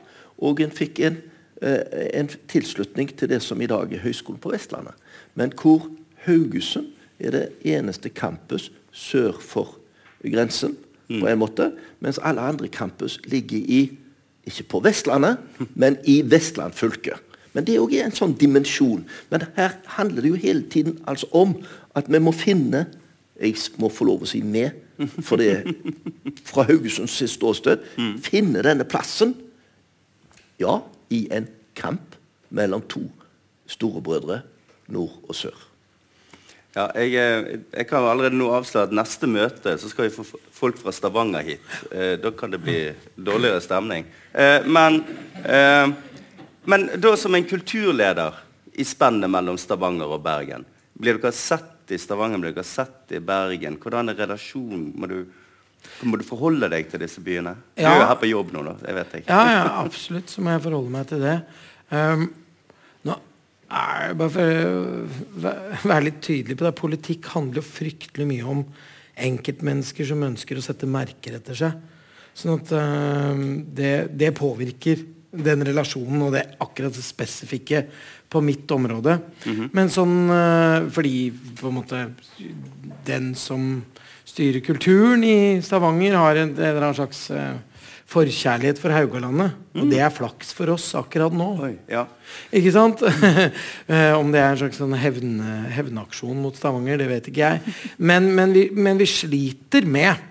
Og en fikk en, eh, en, tilslutning til det som i dag er Høgskolen på Vestlandet. Men hvor Haugesund er det eneste campus sør for grensen, på en måte, mens alle andre campus ligger i ikke på Vestlandet, men i Vestland fylke. Men det er òg en sånn dimensjon. Men her handler det jo hele tiden altså om at vi må finne Jeg må få lov å si 'vi', for det er fra Haugesunds ståsted. Finne denne plassen. Ja, i en kamp mellom to storebrødre nord og sør. Ja, jeg, eh, jeg, kan allerede nå avsløre at neste møte så skal vi få folk fra Stavanger hit. Eh, da kan det bli dårligere stemning. Eh, men eh, men da som en kulturleder i spennet mellom Stavanger og Bergen, blir dere sett i Stavanger, blir dere sett i Bergen? Hvordan er relasjonen? Må du, må du forholde deg til disse byene? Ja. Du er jo her på jobb nå, da. Jeg vet ikke. Ja, ja, absolutt så må jeg forholde meg til det. Um, er bare for å være litt tydelig på det. Politikk handler jo fryktelig mye om enkeltmennesker som ønsker å sette merker etter seg. Sånn at øh, det, det påvirker den relasjonen og det akkurat det spesifikke på mitt område. Mm -hmm. Men sånn øh, fordi på en måte den som styrer kulturen i Stavanger, har en, en eller annen slags uh, forkjærlighet for Haugalandet. Mm. Og det er flaks for oss akkurat nå. Oi, ja. Ikke sant? uh, om det er en slags sånn hevn, hevnaksjon mot Stavanger, det vet ikke jeg. Men, men, vi, men vi, sliter med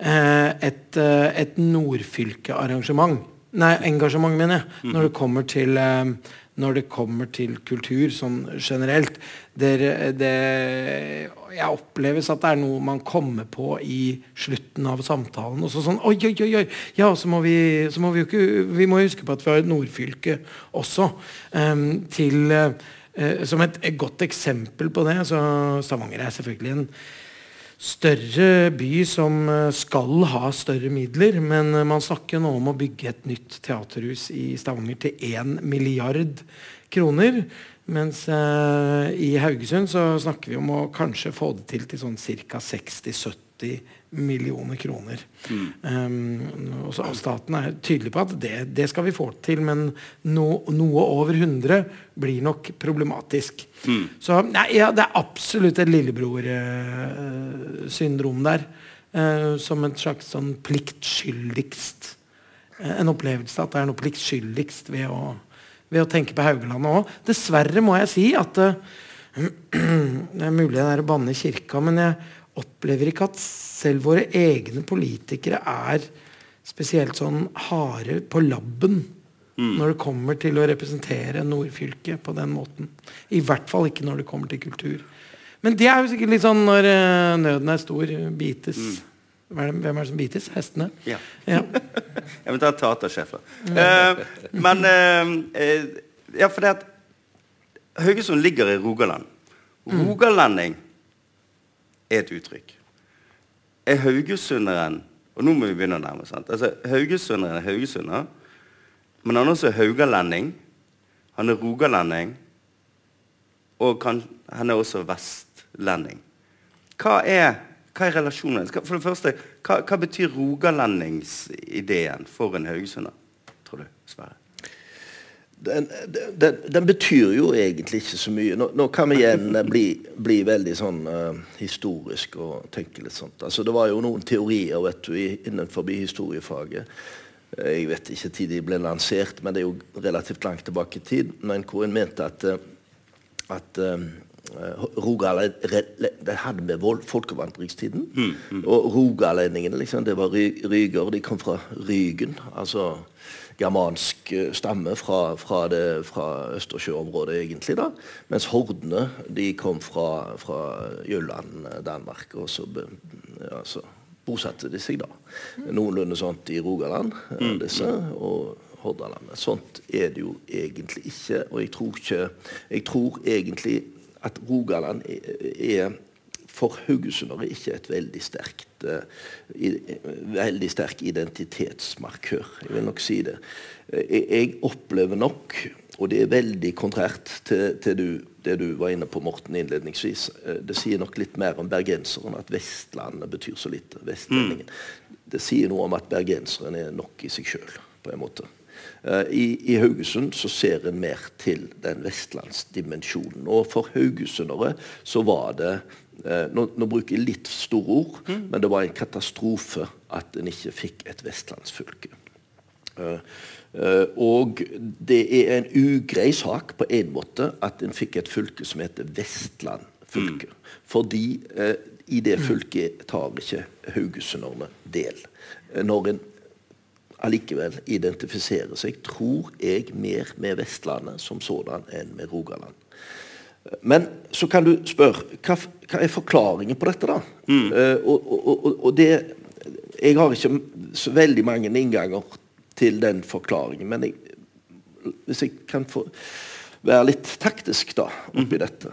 et, et nordfylkearrangement. Nei, engasjement, mener jeg. Mm. Når, det kommer til, eh, når det kommer til kultur sånn generelt. Det, det, jeg oppleves at det er noe man kommer på i slutten av samtalen. Og så sånn Oi, oi, oi! Ja, så må vi, så må vi jo ikke Vi må huske på at vi har et nordfylke også. Um, til uh, som et, et, godt eksempel på det så Stavanger er selvfølgelig en større by som eh, skal ha større midler. Men eh, man snakker nå om å bygge et nytt teaterhus i Stavanger til 1 milliard kroner. Mens eh, i Haugesund så snakker vi om å kanskje få det til til sånn ca. 60-70 millioner kroner. Mm. Um, og, staten er tydelig på at det, det skal vi få til, men no, noe over 100 blir nok problematisk. Mm. Så nei, ja, det er absolutt et lillebror-syndrom uh, der. Uh, som en slags sånn pliktskyldigst uh, En opplevelse at det er noe pliktskyldigst ved å, ved å tenke på Haugalandet òg. Dessverre må jeg si at Det er mulig det er å banne i kirka, men jeg opplever ikke at selv våre egne politikere er spesielt sånn harde på labben mm. når det kommer til å representere nordfylket på den måten. I hvert fall ikke når det kommer til kultur. Men det er jo sikkert litt sånn når uh, nøden er stor, bites mm. Hvem er det som bites? Hestene? Ja. ja. jeg vil ta teatersjefer. Uh, men uh, Ja, for det at Haugesund ligger i Rogaland. Mm. Rogalending er et uttrykk. Er haugesunderen Og nå må vi begynne å nærme oss. Altså, Haugesunderen er haugesunder, men han er også haugalending. Han er rogalending. Og kan, han er også vestlending. Hva er, hva er relasjonen? For det første, hva, hva betyr rogalendingsideen for en haugesunder, tror du, Sverre? Den, den, den, betyr jo egentlig ikke så mye. Nå, nå kan vi igjen bli, bli veldig sånn uh, historisk og tenke litt sånt. Altså, det var jo noen teorier vet du, innenfor historiefaget. Eh, jeg vet ikke tid de ble lansert, men det er jo relativt langt tilbake i tid. Men hvor en mente at, eh, at um, Rogaland Det hadde med folkevandringstiden. Mm, mm. Og rogalendingene, liksom, det var ryger. De kom fra Rygen. altså germansk eh, stamme fra, fra, det, fra Østersjøområdet, egentlig. da, Mens hordene de kom fra, fra Jylland, Danmark. Og så, ja, så, bosatte de seg da noenlunde sånt i Rogaland, eh, mm. disse. og Hordaland. Sånt er det jo egentlig ikke. Og jeg tror, ikke, jeg tror egentlig at Rogaland er, er for haugesundere ikke et veldig sterkt uh, i, veldig sterk identitetsmarkør. Jeg vil nok si det. Jeg, jeg opplever nok, og det er veldig kontrært til, til du, det du var inne på, Morten, innledningsvis Det sier nok litt mer om bergenseren at Vestlandet betyr så lite. Vestlendingen. Mm. Det sier noe om at bergenseren er nok i seg sjøl, på en måte. Uh, i, I, Haugesund så ser en mer til den vestlandsdimensjonen. Og for haugesundere så var det Eh, nå, nå, bruker jeg litt store ord, mm. men det var en katastrofe at en ikke fikk et vestlandsfylke. Eh, eh, og det er en ugrei sak på en måte at en fikk et fylke som heter Vestland fylke. Mm. Fordi uh, i det fylket tar ikke haugesunderne del. Når en allikevel identifiserer seg, tror jeg mer med Vestlandet som sådan enn med Rogaland. Men så kan du spørre hva, hva er forklaringen på dette, da? Mm. Uh, og, og, og, det Jeg har ikke så veldig mange innganger til den forklaringen, men jeg, hvis jeg kan få være litt taktisk da, oppi mm. dette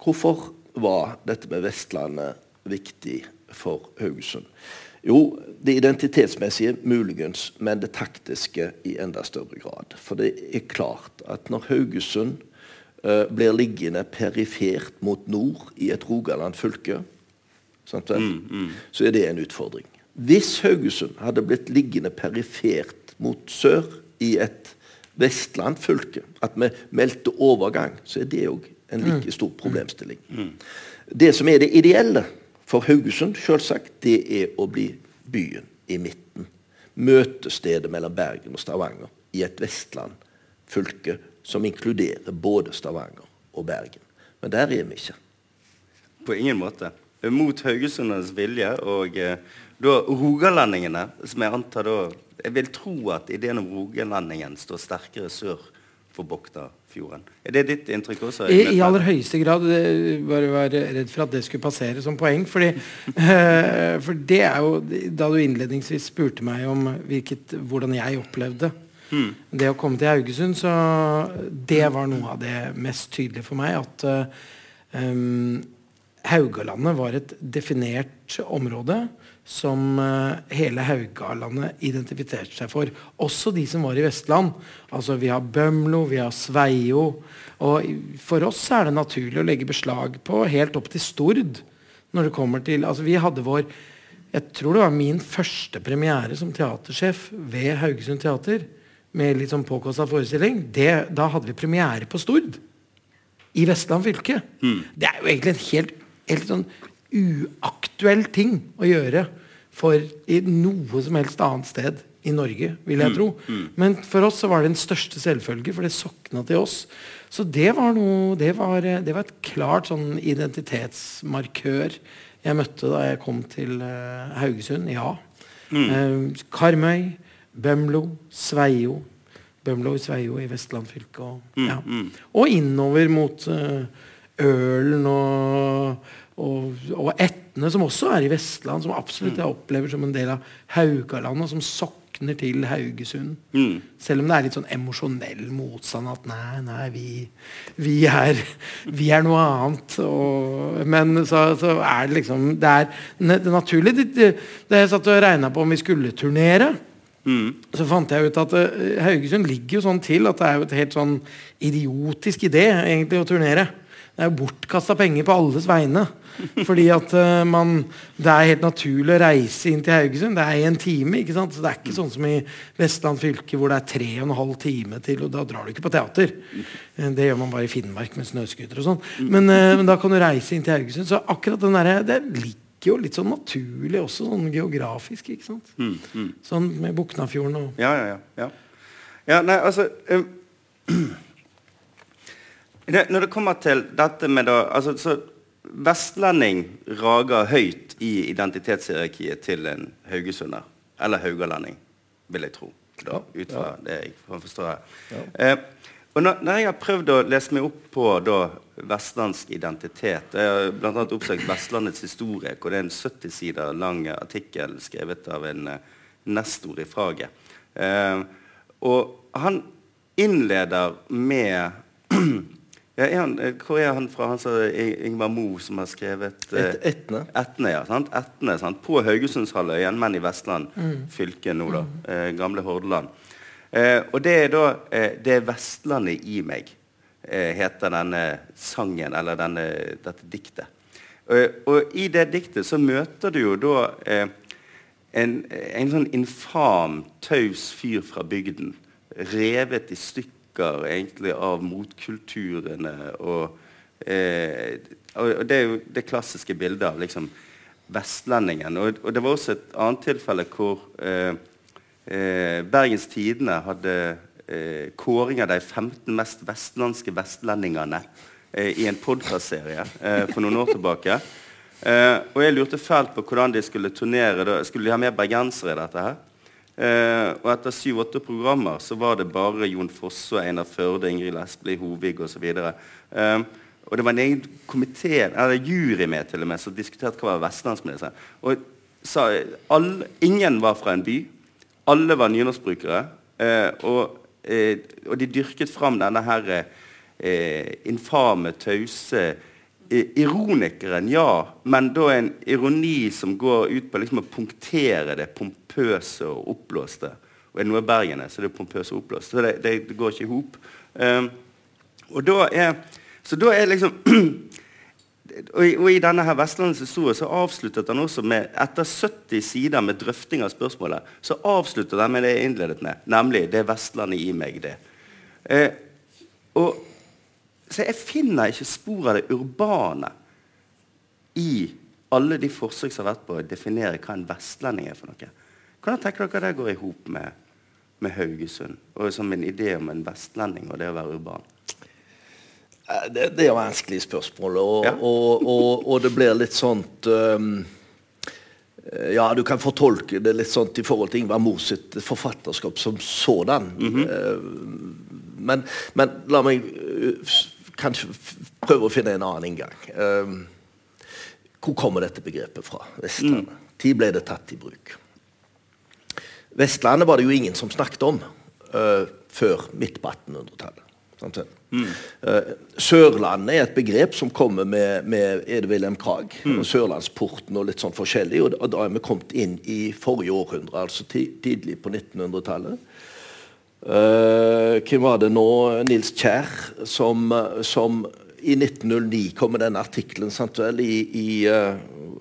Hvorfor var dette med Vestlandet viktig for Haugesund? Jo, det identitetsmessige muligens, men det taktiske i enda større grad. For det er klart at når Haugesund uh, blir liggende perifert mot nord i et Rogaland fylke, mm, mm. så er det en utfordring. Hvis Haugesund hadde blitt liggende perifert mot sør i et Vestland fylke, at vi meldte overgang, så er det òg en like mm. stor problemstilling. Mm. Det som er det ideelle for Haugesund, selvsagt, det er å bli byen i midten. Møtestedet mellom Bergen og Stavanger i et Vestland fylke som inkluderer både Stavanger og Bergen. Men der er vi ikke. På ingen måte. Mot haugesundernes vilje og eh, da rogalendingene, som jeg antar da Jeg vil tro at ideen om rogalendingen står sterkere sør for Bogtafjorden. Er det ditt inntrykk også? I, I, aller høyeste grad. Bare var redd for at det skulle passere som poeng. Fordi, uh, for det er jo Da du innledningsvis spurte meg om hvilket, hvordan jeg opplevde hmm. Det å komme til Haugesund, så det var noe av det mest tydelige for meg. At um, Haugalandet var et definert område som uh, hele Haugalandet identifiserte seg for. Også de som var i Vestland. Altså Vi har Bømlo, vi har Sveio. Og for oss er det naturlig å legge beslag på helt opp til Stord. Når det kommer til, altså Vi hadde vår Jeg tror det var min første premiere som teatersjef ved Haugesund Teater. Med litt sånn påkosta forestilling. Det, da hadde vi premiere på Stord. I Vestland fylke. Mm. Det er jo egentlig en helt, helt sånn uaktuell ting å gjøre for i noe som helst annet sted i Norge, vil jeg mm, tro. Mm. Men for oss så var det den største selvfølge, for det sokna til oss. Så det var, noe, det var, det var et klart sånn identitetsmarkør jeg møtte da jeg kom til uh, Haugesund. Ja. Mm. Uh, Karmøy, Bømlo, Sveio. Bømlo i Sveio i Vestland fylke. Og, mm, ja. mm. og innover mot uh, Ølen og og, og Etne, som også er i Vestland, som absolutt jeg opplever som en del av Haugaland, og som sokner til Haugesund. Mm. Selv om det er litt sånn emosjonell motstand at nei, nei, vi, vi, er, vi er, noe annet. Og, men så, så, er det liksom Det er, det er naturlig. Det, det jeg satt og regna på om vi skulle turnere. Mm. Så fant jeg ut at uh, Haugesund ligger jo sånn til at det er jo et helt sånn idiotisk idé egentlig å turnere. Det er jo bortkasta penger på alles vegne. Fordi at uh, man, Det er helt naturlig å reise inn til Haugesund. Det er en time. ikke sant? Så Det er ikke sånn som i Vestland fylke hvor det er tre og en halv time til, og da drar du ikke på teater. Eh, det gjør man bare i Finnmark med snøscooter og sånn. Men, uh, men, da kan du reise inn til Haugesund. Så akkurat den der, det ligger jo litt sånn naturlig også, sånn geografisk. ikke sant? Mm, mm. Sånn med Buknafjorden og Ja, ja, ja. ja. nei, altså... Um når det kommer til dette med da, altså, så Vestlending rager høyt i identitetshierarkiet til en haugesunder. Eller haugalending, vil jeg tro. Da, ut fra det jeg forstår her. Ja. Eh, og når, når, jeg har prøvd å lese meg opp på da, vestlandsk identitet Jeg har bl.a. oppsøkt Vestlandets historie, hvor det er en 70 sider lang artikkel skrevet av en uh, nestor i faget. Eh, og han innleder med Ja, er han, eh, hvor er han fra? Han sa Ingvar Mo, som har skrevet eh, Et, Etne. Etne, ja, sant? Etne sant? På Haugesundshalvøya, men i Vestland mm. fylke nå, da. Mm. Eh, gamle Hordaland. Eh, og det er da eh, 'Det er Vestlandet i meg', eh, heter denne sangen, eller denne, dette diktet. og i det diktet så møter du jo da en, en sånn infam, taus fyr fra bygden, revet i stykker stykker egentlig av motkulturene. Og, eh, og, det er jo det klassiske bildet av liksom, vestlendingen. Og, og, det var også et annet tilfelle hvor eh, eh, Bergens Tidende hadde eh, kåring av de 15 mest vestlandske vestlendingene eh, i en podkastserie eh, for noen år tilbake. og jeg lurte fælt på hvordan de skulle turnere. Skulle de ha med bergensere i dette her? Eh, og etter syv-åtte programmer så var det bare Jon Fosse, Einar Førde, Ingrid Lesbli, Hovig osv. Eh, og det var en egen komité, eller jury med til og med, som diskuterte hva var vestlandsminister. Og sa, alle, ingen var fra en by. Alle var nynorskbrukere. Eh, og, eh, og, de dyrket fram denne her eh, infame, tause ironikeren, ja, men da en ironi som går ut på liksom å punktere det pompøse og oppblåste. Og er det noe Bergen er, så det er pompøse og oppblåst. Så det, det, det, går ikke i hop. Um, og da er Så da er liksom og i, og i, denne her Vestlandets historie så avsluttet han også med etter 70 sider med drøfting av spørsmålet, så avsluttet han med det jeg innledet med, nemlig 'Det er Vestlandet i meg', det. Eh, og så jeg finner ikke spor av det urbane i alle de forsøk som har vært på å definere hva en vestlending er for noe. Hvordan tenker dere det går i hop med, med, Haugesund? Og som en idé om en vestlending og det å være urban? Eh, det, det er vanskelig spørsmål, og, ja. og, og, og, det blir litt sånt um, Ja, du kan fortolke det litt sånt i forhold til Ingvar Moe sitt forfatterskap som sådan. Mm -hmm. men, men, la meg kanskje prøve å finne en annen inngang. Um, hvor kommer dette begrepet fra? Vestlandet. Mm. Når ble det tatt i bruk? Vestlandet var det jo ingen som snakket om. uh, før midt på 1800-tallet. Mm. Uh, Sørlandet er et begrep som kommer med, med Ede Wilhelm Krag. Mm. og Sørlandsporten og litt sånn forskjellig. Og, og da er vi kommet inn i forrige århundre, altså tidlig på 1900-tallet. Uh, hvem var det nå? Nils Kjær, som, som i 1909 kom med denne artikkelen i, i uh,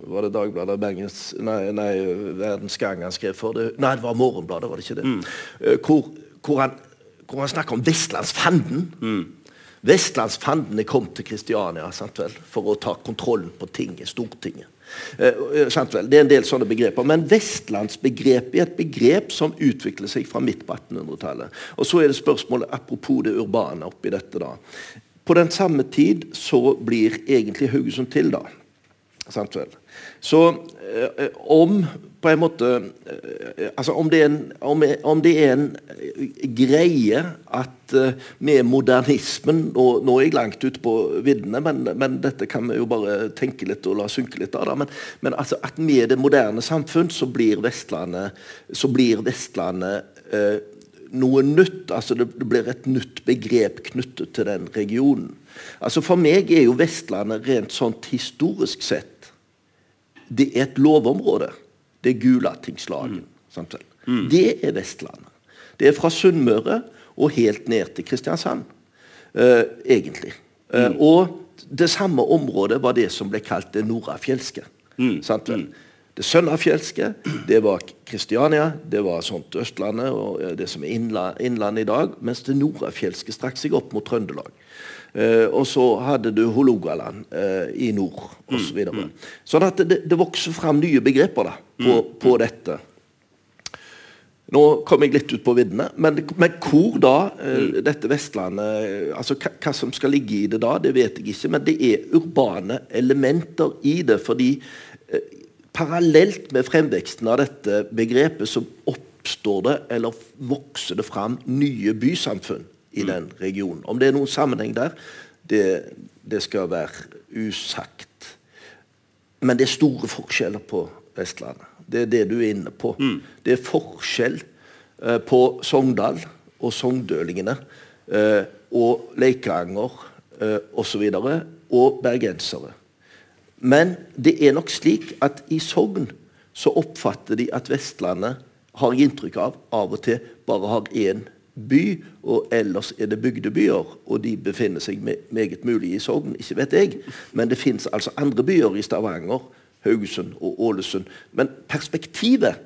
var det Dagbladet Bergens Nei, nei Verdens Gang han skrev for det. Nei, det var Morgenbladet, var det ikke det? Mm. Uh, hvor, hvor, han, hvor, han, snakker om Vestlandsfanden. Mm. Vestlandsfanden er kommet til Kristiania for å ta kontrollen på tinget, Stortinget. Uh, det er en del sånne begreper. Men vestlandsbegrepet er et begrep som utvikler seg fra midt på 1800-tallet. Og så er det spørsmålet apropos det urbane oppi dette. da. På den samme tid så blir egentlig Haugesund til, da. Så eh, om på en måte eh, altså om det, en, om, om det, er en, greie at eh, med modernismen og Nå er jeg langt ute på viddene, men, men, dette kan vi jo bare tenke litt og la synke litt av. Da. Men, men altså at med det moderne samfunn så blir Vestlandet, så blir Vestlandet eh, noe nytt. altså Det, det blir et nytt begrep knyttet til den regionen. Altså For meg er jo Vestlandet rent sånt historisk sett det er et lovområde. Det er Gulatingslagen. Mm. Mm. Det er Vestlandet. Det er fra Sunnmøre og helt ned til Kristiansand, uh, egentlig. Uh, og det samme området var det som ble kalt det nordafjelske. Mm. Sant vel? Mm. Det Sønnafjelske, det var Kristiania, det var sånt Østlandet og det som er innlandet innland i dag. Mens det nordafjelske strakk seg opp mot Trøndelag. Uh, og så hadde du Hålogaland uh, i nord osv. Så mm, mm. Sånn at det, det, vokser fram nye begreper da, på, mm, på dette. Nå kom jeg litt ut på viddene, men, men, hvor da uh, dette Vestlandet altså hva, hva, som skal ligge i det da, det vet jeg ikke. Men det er urbane elementer i det. fordi parallelt med fremveksten av dette begrepet så oppstår det, eller vokser det fram, nye bysamfunn i mm. den regionen. Om det er noen sammenheng der, det, det skal være usagt. Men det er store forskjeller på Vestlandet. Det er det du er inne på. Mm. Det er forskjell uh, på Sogndal og sogndølingene uh, og Leikanger uh, osv. Og, og bergensere. Men det er nok slik at i Sogn så oppfatter de at Vestlandet, har inntrykk av, av og til bare har én by, og ellers er det bygdebyer. Og de befinner seg meget mulig i Sogn, ikke vet jeg. Men det fins altså andre byer i Stavanger, Haugesund og Ålesund. Men perspektivet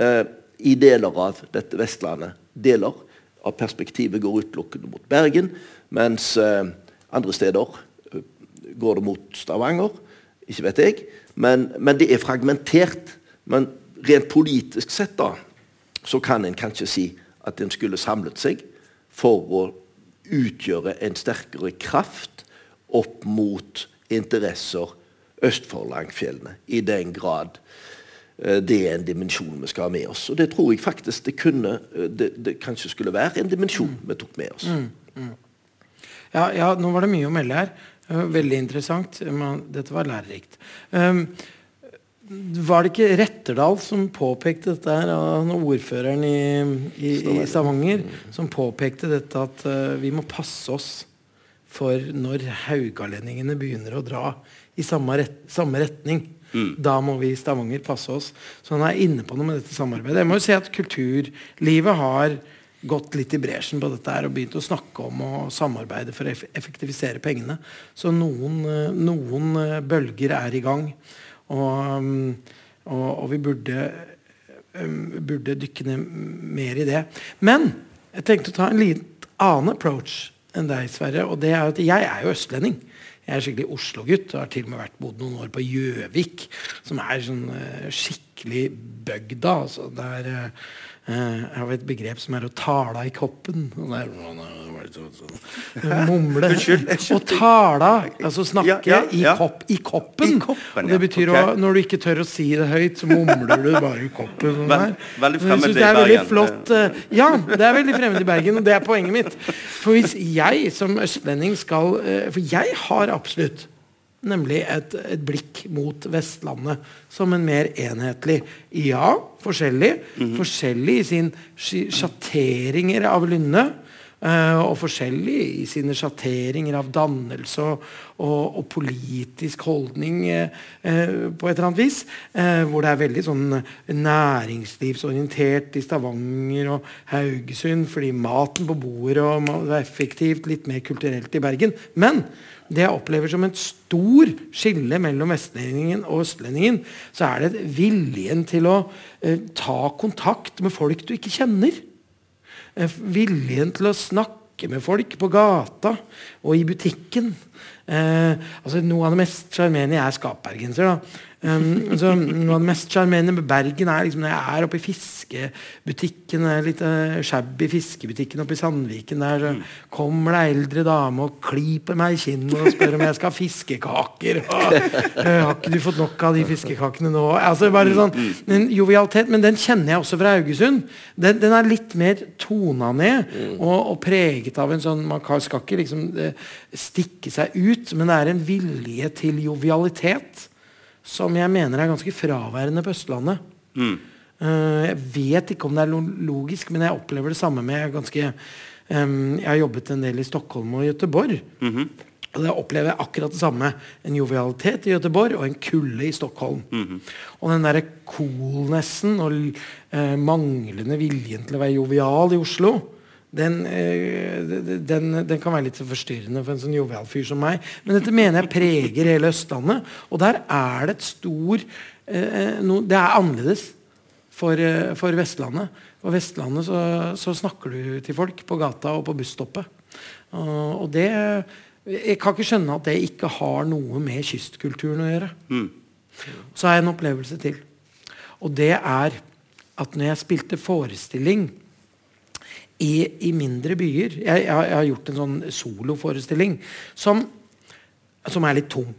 eh, i deler av dette Vestlandet Deler av perspektivet går utelukkende mot Bergen, mens eh, andre steder eh, går det mot Stavanger. Ikke vet jeg. Men, men, det er fragmentert. Men rent politisk sett da, så kan en kanskje si at en skulle samlet seg for å utgjøre en sterkere kraft opp mot interesser øst for Langfjellene. I den grad uh, det er en dimensjon vi skal ha med oss. Og det tror jeg faktisk det kunne uh, det, det, kanskje skulle være en dimensjon vi tok med oss. Mm, mm. Ja, ja, nå var det mye å melde her. Veldig interessant. Men Dette var lærerikt. Um, var det ikke Retterdal som påpekte dette her, ordføreren i, i, i, Stavanger, som påpekte dette at uh, vi må passe oss for når haugalendingene begynner å dra i samme, ret, samme retning. Mm. Da må vi i Stavanger passe oss. Så han er inne på noe med dette samarbeidet. Jeg må jo si at kulturlivet har gått litt i bresjen på dette her og begynt å snakke om å samarbeide for å effektivisere pengene. Så noen, eh, noen eh, bølger er i gang. Og, mm, og, og vi burde, mm, burde, dykke ned mer i det. Men jeg tenkte å ta en litt annen approach enn deg, Sverre. Og det er at jeg er jo østlending. Jeg er skikkelig Oslo-gutt og har til og med vært bodd noen år på Gjøvik, som er sånn uh, skikkelig bygda. Altså, der Eh, jeg har et begrep som er å tala i koppen. Mumle. Å tala, altså snakke ja, ja, ja. I, kopp, i, koppen. I koppen det betyr okay. å, Når du ikke tør å si det høyt, så mumler du bare i koppen. Sånn Vel, veldig fremmed i Bergen. Flott, uh, ja, det er veldig fremmed i Bergen, og det er poenget mitt. For hvis jeg som østlending skal uh, For jeg har absolutt Nemlig et, et, blikk mot Vestlandet som en mer enhetlig Ja, forskjellig. Mm -hmm. Forskjellig i sin sjatteringer av lynne. Uh, og forskjellig i sine sjatteringer av dannelse og, og, og politisk holdning uh, på et eller annet vis. Hvor det er veldig sånn næringslivsorientert i Stavanger og Haugesund fordi maten på bordet og det er effektivt, litt mer kulturelt i Bergen. Men det jeg opplever som et stor skille mellom vestlendingen og østlendingen, så er det viljen til å eh, ta kontakt med folk du ikke kjenner. Eh, viljen til å snakke med folk på gata og i butikken. Eh, altså Noe av det mest sjarmerende Jeg er skapbergenser. Um, så noe av det mest sjarmerende med Bergen er liksom når jeg er oppe i fiskebutikken litt uh, shabby fiskebutikken oppe i Sandviken. Der så kommer det eldre dame og klyper meg i kinnet og spør om jeg skal ha fiskekaker. Og, uh, har ikke du fått nok av de fiskekakene nå? Altså bare sånn en jovialitet, Men den kjenner jeg også fra Haugesund. Den, den er litt mer tona ned og, og, preget av en sånn Man skal ikke liksom uh, stikke seg ut, men det er en vilje til jovialitet som jeg mener er ganske fraværende på Østlandet. Mm. Uh, jeg vet ikke om det er logisk, men jeg opplever det samme med ganske um, Jeg har jobbet en del i Stockholm og Göteborg. Mm -hmm. Og da opplever jeg akkurat det samme. En jovialitet i Göteborg og en kulde i Stockholm. Mm -hmm. Og den derre coolnessen og uh, manglende viljen til å være jovial i Oslo den, eh, den, den, kan være litt forstyrrende for en sånn jovial fyr som meg. Men dette mener jeg preger hele Østlandet. Og der er det et stor eh, no, Det er annerledes for, eh, for Vestlandet. På Vestlandet så, så, snakker du til folk på gata og på busstoppet. Og, og det Jeg kan ikke skjønne at det ikke har noe med kystkulturen å gjøre. Mm. Så har jeg en opplevelse til. Og det er at når jeg spilte forestilling i, i mindre byer. Jeg, jeg, jeg, har gjort en sånn soloforestilling som, som er litt tung.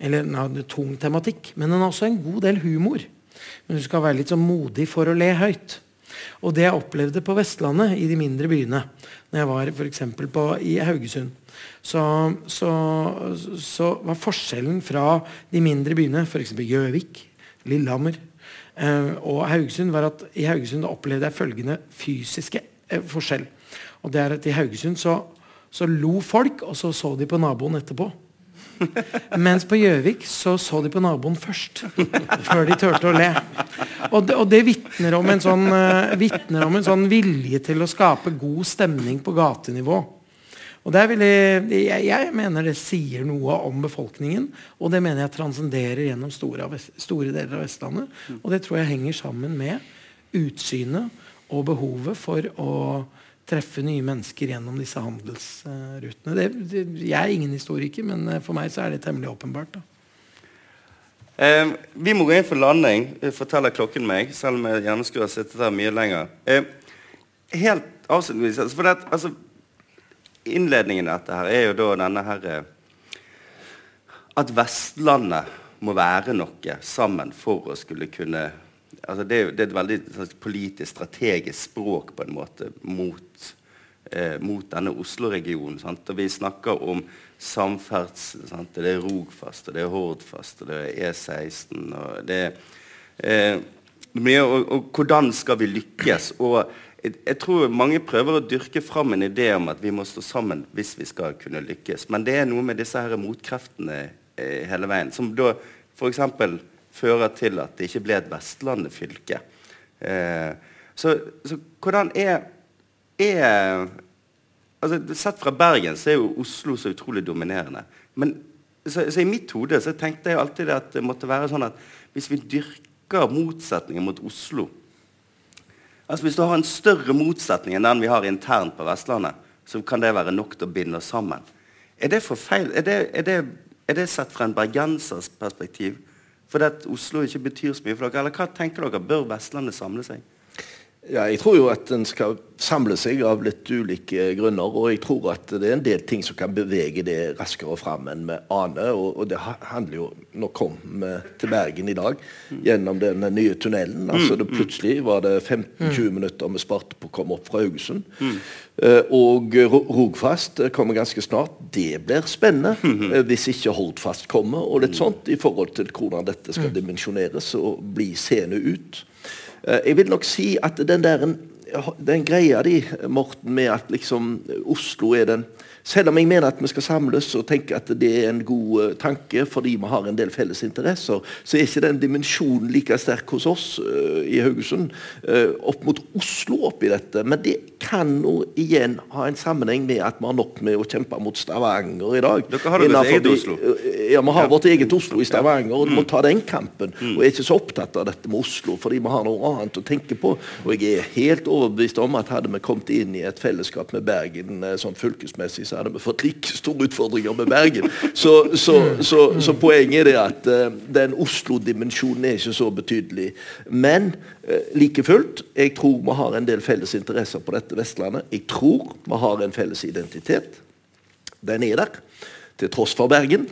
Eller en tung tematikk. Men den har også en god del humor. Men du skal være litt sånn modig for å le høyt. Og det jeg opplevde på Vestlandet, i de mindre byene, når jeg var for i Haugesund, så, så, så, var forskjellen fra de mindre byene, f.eks. Gjøvik, Lillehammer eh, og Haugesund, var at i Haugesund opplevde jeg følgende fysiske forskjell. Og det er at I Haugesund så, så lo folk, og så så de på naboen etterpå. Mens på Gjøvik så så de på naboen først. Før de turte å le. Og det, og det vitner om, sånn, uh, om en sånn vilje til å skape god stemning på gatenivå. Og jeg, jeg, jeg, mener det sier noe om befolkningen, og det mener jeg transcenderer gjennom store, store deler av Vestlandet. Og det tror jeg henger sammen med utsynet og behovet for å treffe nye mennesker gjennom disse handelsrutene. Det, det, jeg er ingen historiker, men eh, for meg så er det temmelig åpenbart. Eh, vi må gå inn for landing, eh, forteller klokken meg, selv om jeg gjerne skulle ha sittet der mye lenger. Eh, helt avslutningsvis altså, for det, altså, Innledningen av dette her er jo da denne her eh, At Vestlandet må være noe sammen for å skulle kunne altså det, er, det, er et veldig politisk, strategisk språk på en måte mot, eh, mot denne Oslo-regionen. Og vi snakker om samferdsel. Sant? Det er Rogfast, og det er Hordfast, og det er E16. og det er eh, mye, og, og, hvordan skal vi lykkes? Og jeg, jeg, tror mange prøver å dyrke fram en idé om at vi må stå sammen hvis vi skal kunne lykkes. Men det er noe med disse her motkreftene eh, hele veien. Som da f.eks fører til at det ikke ble et Vestlandet-fylke. Eh, så, så, hvordan er, er altså, Sett fra Bergen så er jo Oslo så utrolig dominerende. Men så, så i mitt hode så tenkte jeg alltid at det måtte være sånn at hvis vi dyrker motsetninger mot Oslo altså Hvis du har en større motsetning enn den vi har internt på Vestlandet, så kan det være nok til å binde oss sammen. Er det for feil? Er det, er det, er det sett fra en bergensers perspektiv? Fordi at Oslo ikke betyr så mye for dere? Eller hva tenker dere? Bør Vestlandet samle seg? Ja, jeg tror jo at en skal samle seg av litt ulike grunner. Og jeg tror at det er en del ting som kan bevege det raskere fram enn vi aner. Og, og, det handler jo Nå kom vi til Bergen i dag gjennom den nye tunnelen. altså det Plutselig var det 15-20 minutter vi sparte på å komme opp fra Haugesund. Uh, og Rogfast kommer ganske snart. Det blir spennende uh, hvis ikke Holdfast kommer. og litt sånt i forhold til hvordan dette skal dimensjoneres og bli seende ut. Eh, jeg vil nok si at den der den greia di, Morten, med at liksom Oslo er den selv om jeg mener at vi skal samles og tenke at det er en god uh, tanke fordi vi har en del felles interesser, så er ikke den dimensjonen like sterk hos oss uh, i Haugesund uh, opp mot Oslo oppi dette. Men det kan jo igjen ha en sammenheng med at vi har nok med å kjempe mot Stavanger i dag. Dere har deres eget Oslo. Ja, vi har vårt eget Oslo i Stavanger, og du må mm. ta den kampen. Mm. Og jeg er ikke så opptatt av dette med Oslo, fordi vi har noe annet å tenke på. Og jeg er helt overbevist om at hadde vi kommet inn i et fellesskap med Bergen sånn fylkesmessig, så hadde vi fått like store utfordringer med Bergen. Så, så, så, så poenget er det at uh, den Oslo-dimensjonen er ikke så betydelig. Men uh, like fullt, jeg tror vi har en del felles interesser på dette Vestlandet. Jeg tror vi har en felles identitet. Den er der til tross for Bergen.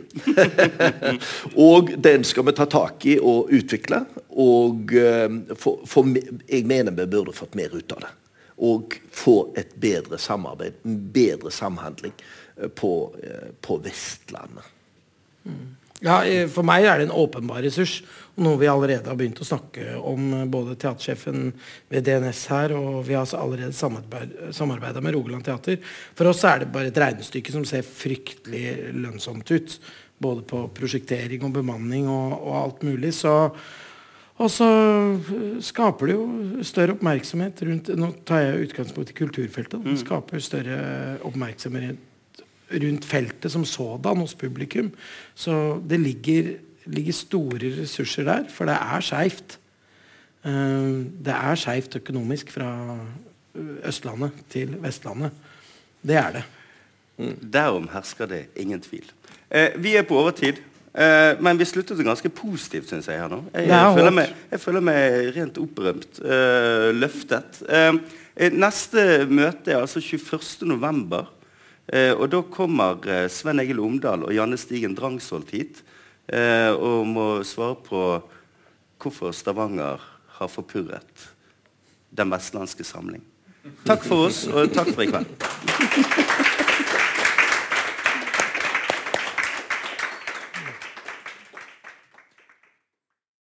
og den skal vi ta tak i og utvikle. Og uh, for, for, jeg mener vi burde fått mer ut av det og få et bedre samarbeid, en bedre samhandling eh, på, eh, på Vestlandet. Mm. Ja, For meg er det en åpenbar ressurs. Noe vi allerede har begynt å snakke om, eh, både teatersjefen ved DNS her, og vi har allerede samarbeida med Rogaland Teater. For oss er det bare et regnestykke som ser fryktelig lønnsomt ut. Både på prosjektering og bemanning og, og alt mulig. Så og så eh, skaper det jo større oppmerksomhet rundt Nå tar jeg utgangspunkt i kulturfeltet. Det mm. skaper større oppmerksomhet rundt feltet som sådan hos publikum. Så det ligger, ligger store ressurser der, for det er skeivt. Eh, det er skeivt økonomisk fra Østlandet til Vestlandet. Det er det. Mm. Derom hersker det ingen tvil. Eh, vi er på overtid. Uh, men vi sluttet det ganske positivt, syns jeg. her nå. Jeg, jeg, føler, meg, jeg føler, meg, rent opprømt. Uh, løftet. Uh, neste møte er altså 21.11. og da kommer Sven Egil Omdal og Janne Stigen Drangsholt hit og må svare på hvorfor Stavanger har forpurret Den vestlandske samling. Takk for oss, og takk for i kveld.